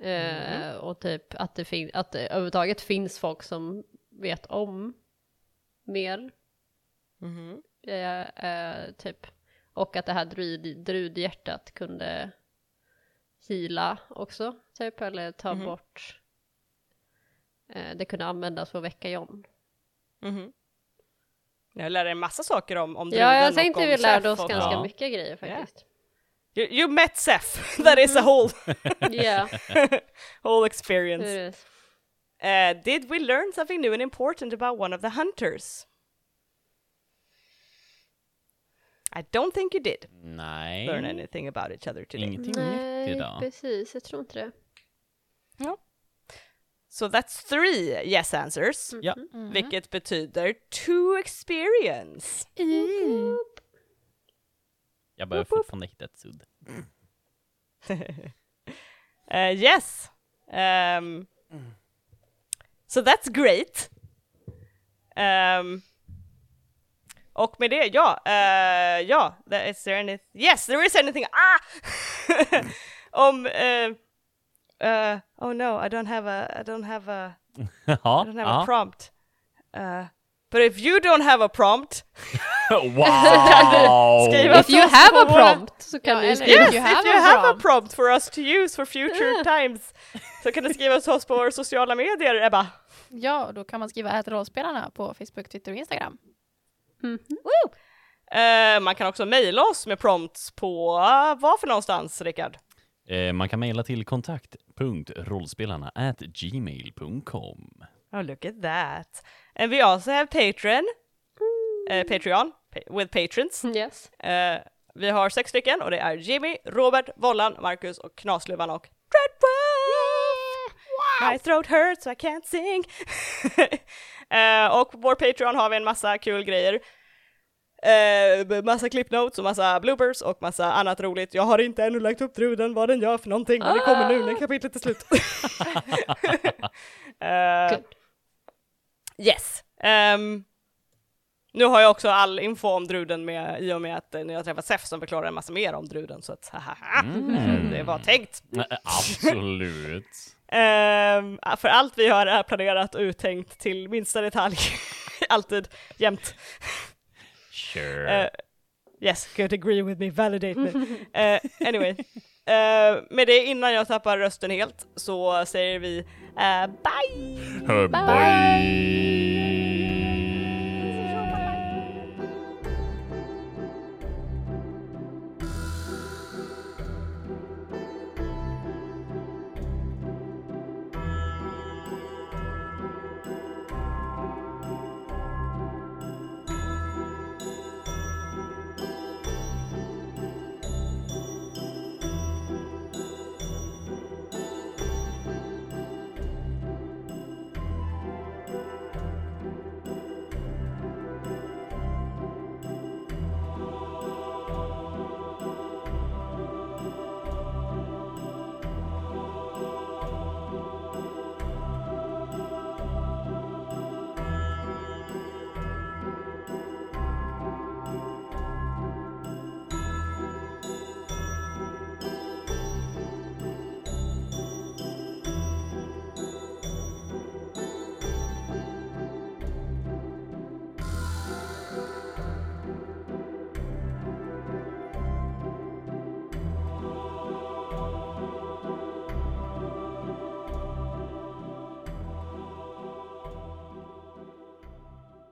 Eh, Och typ att det, fin- att det överhuvudtaget finns folk som vet om mer. Eh, eh, typ. Och att det här druid, drudhjärtat kunde hila också, typ. Eller ta bort. Eh, det kunde användas för att väcka John. Jag lärde en massa saker om, om Ja, jag tänkte vi lärde oss och- ganska Ja. mycket grejer faktiskt. You, you met Seth. (laughs) That is a whole, (laughs) Ja, (laughs) whole experience. Uh, did we learn something new and important about one of the hunters? I don't think you did Nej. learn anything about each other today. Ingenting nytt Nej, idag. precis. Jag tror inte det. So that's three yes answers, Ja. vilket betyder two experience. Jag behöver fortfarande hitta ett sudd. Uh, (laughs) yes. Um, so that's great. Um, och med det, ja, uh, ja, there- is there anything, yes, there is anything, ah! (laughs) Om, uh, uh, oh no, I don't have a, I don't have a, (laughs) I don't have a prompt. Uh, but if you don't have a prompt, (laughs) Wow! If you have a våra- prompt så kan Ja, du skriva. Yes, you if you a have a prompt. prompt for us to use for future times så kan du skriva till oss på våra sociala medier, Ebba. Ja, då kan man skriva ät rollspelarna på Facebook, Twitter och Instagram. Eh, man kan också mejla oss med prompts på uh, vad för någonstans, Rickard? Eh, man kan mejla till kontakt.rollspelarna at gmail.com. Oh, look at that. And we also have Patreon, eh, Patreon, pa- with patrons. (laughs) Yes. Vi har sex stycken och det är Jimmy, Robert, Vollan, Marcus och Knasluvan och Dreadwolf! My throat hurts so I can't sing. (laughs) Eh, och på vår Patreon har vi en massa kul grejer. Eh, massa clipnotes och massa bloopers och massa annat roligt. Jag har inte ännu lagt upp druden vad den gör för någonting, men det kommer nu när kapitlet är slut. (laughs) Good. Yes. Ehm, nu har jag också all info om druden med, i och med att när jag träffat Sef som förklarar en massa mer om druden, så att haha, det var tänkt. Absolut. Ehm, för allt vi har är planerat och uttänkt till minsta detalj. (laughs) Alltid, jämt. Sure. Eh, yes, could agree with me, validate me. Eh, anyway, eh, med det innan jag tappar rösten helt så säger vi eh, bye! Bye.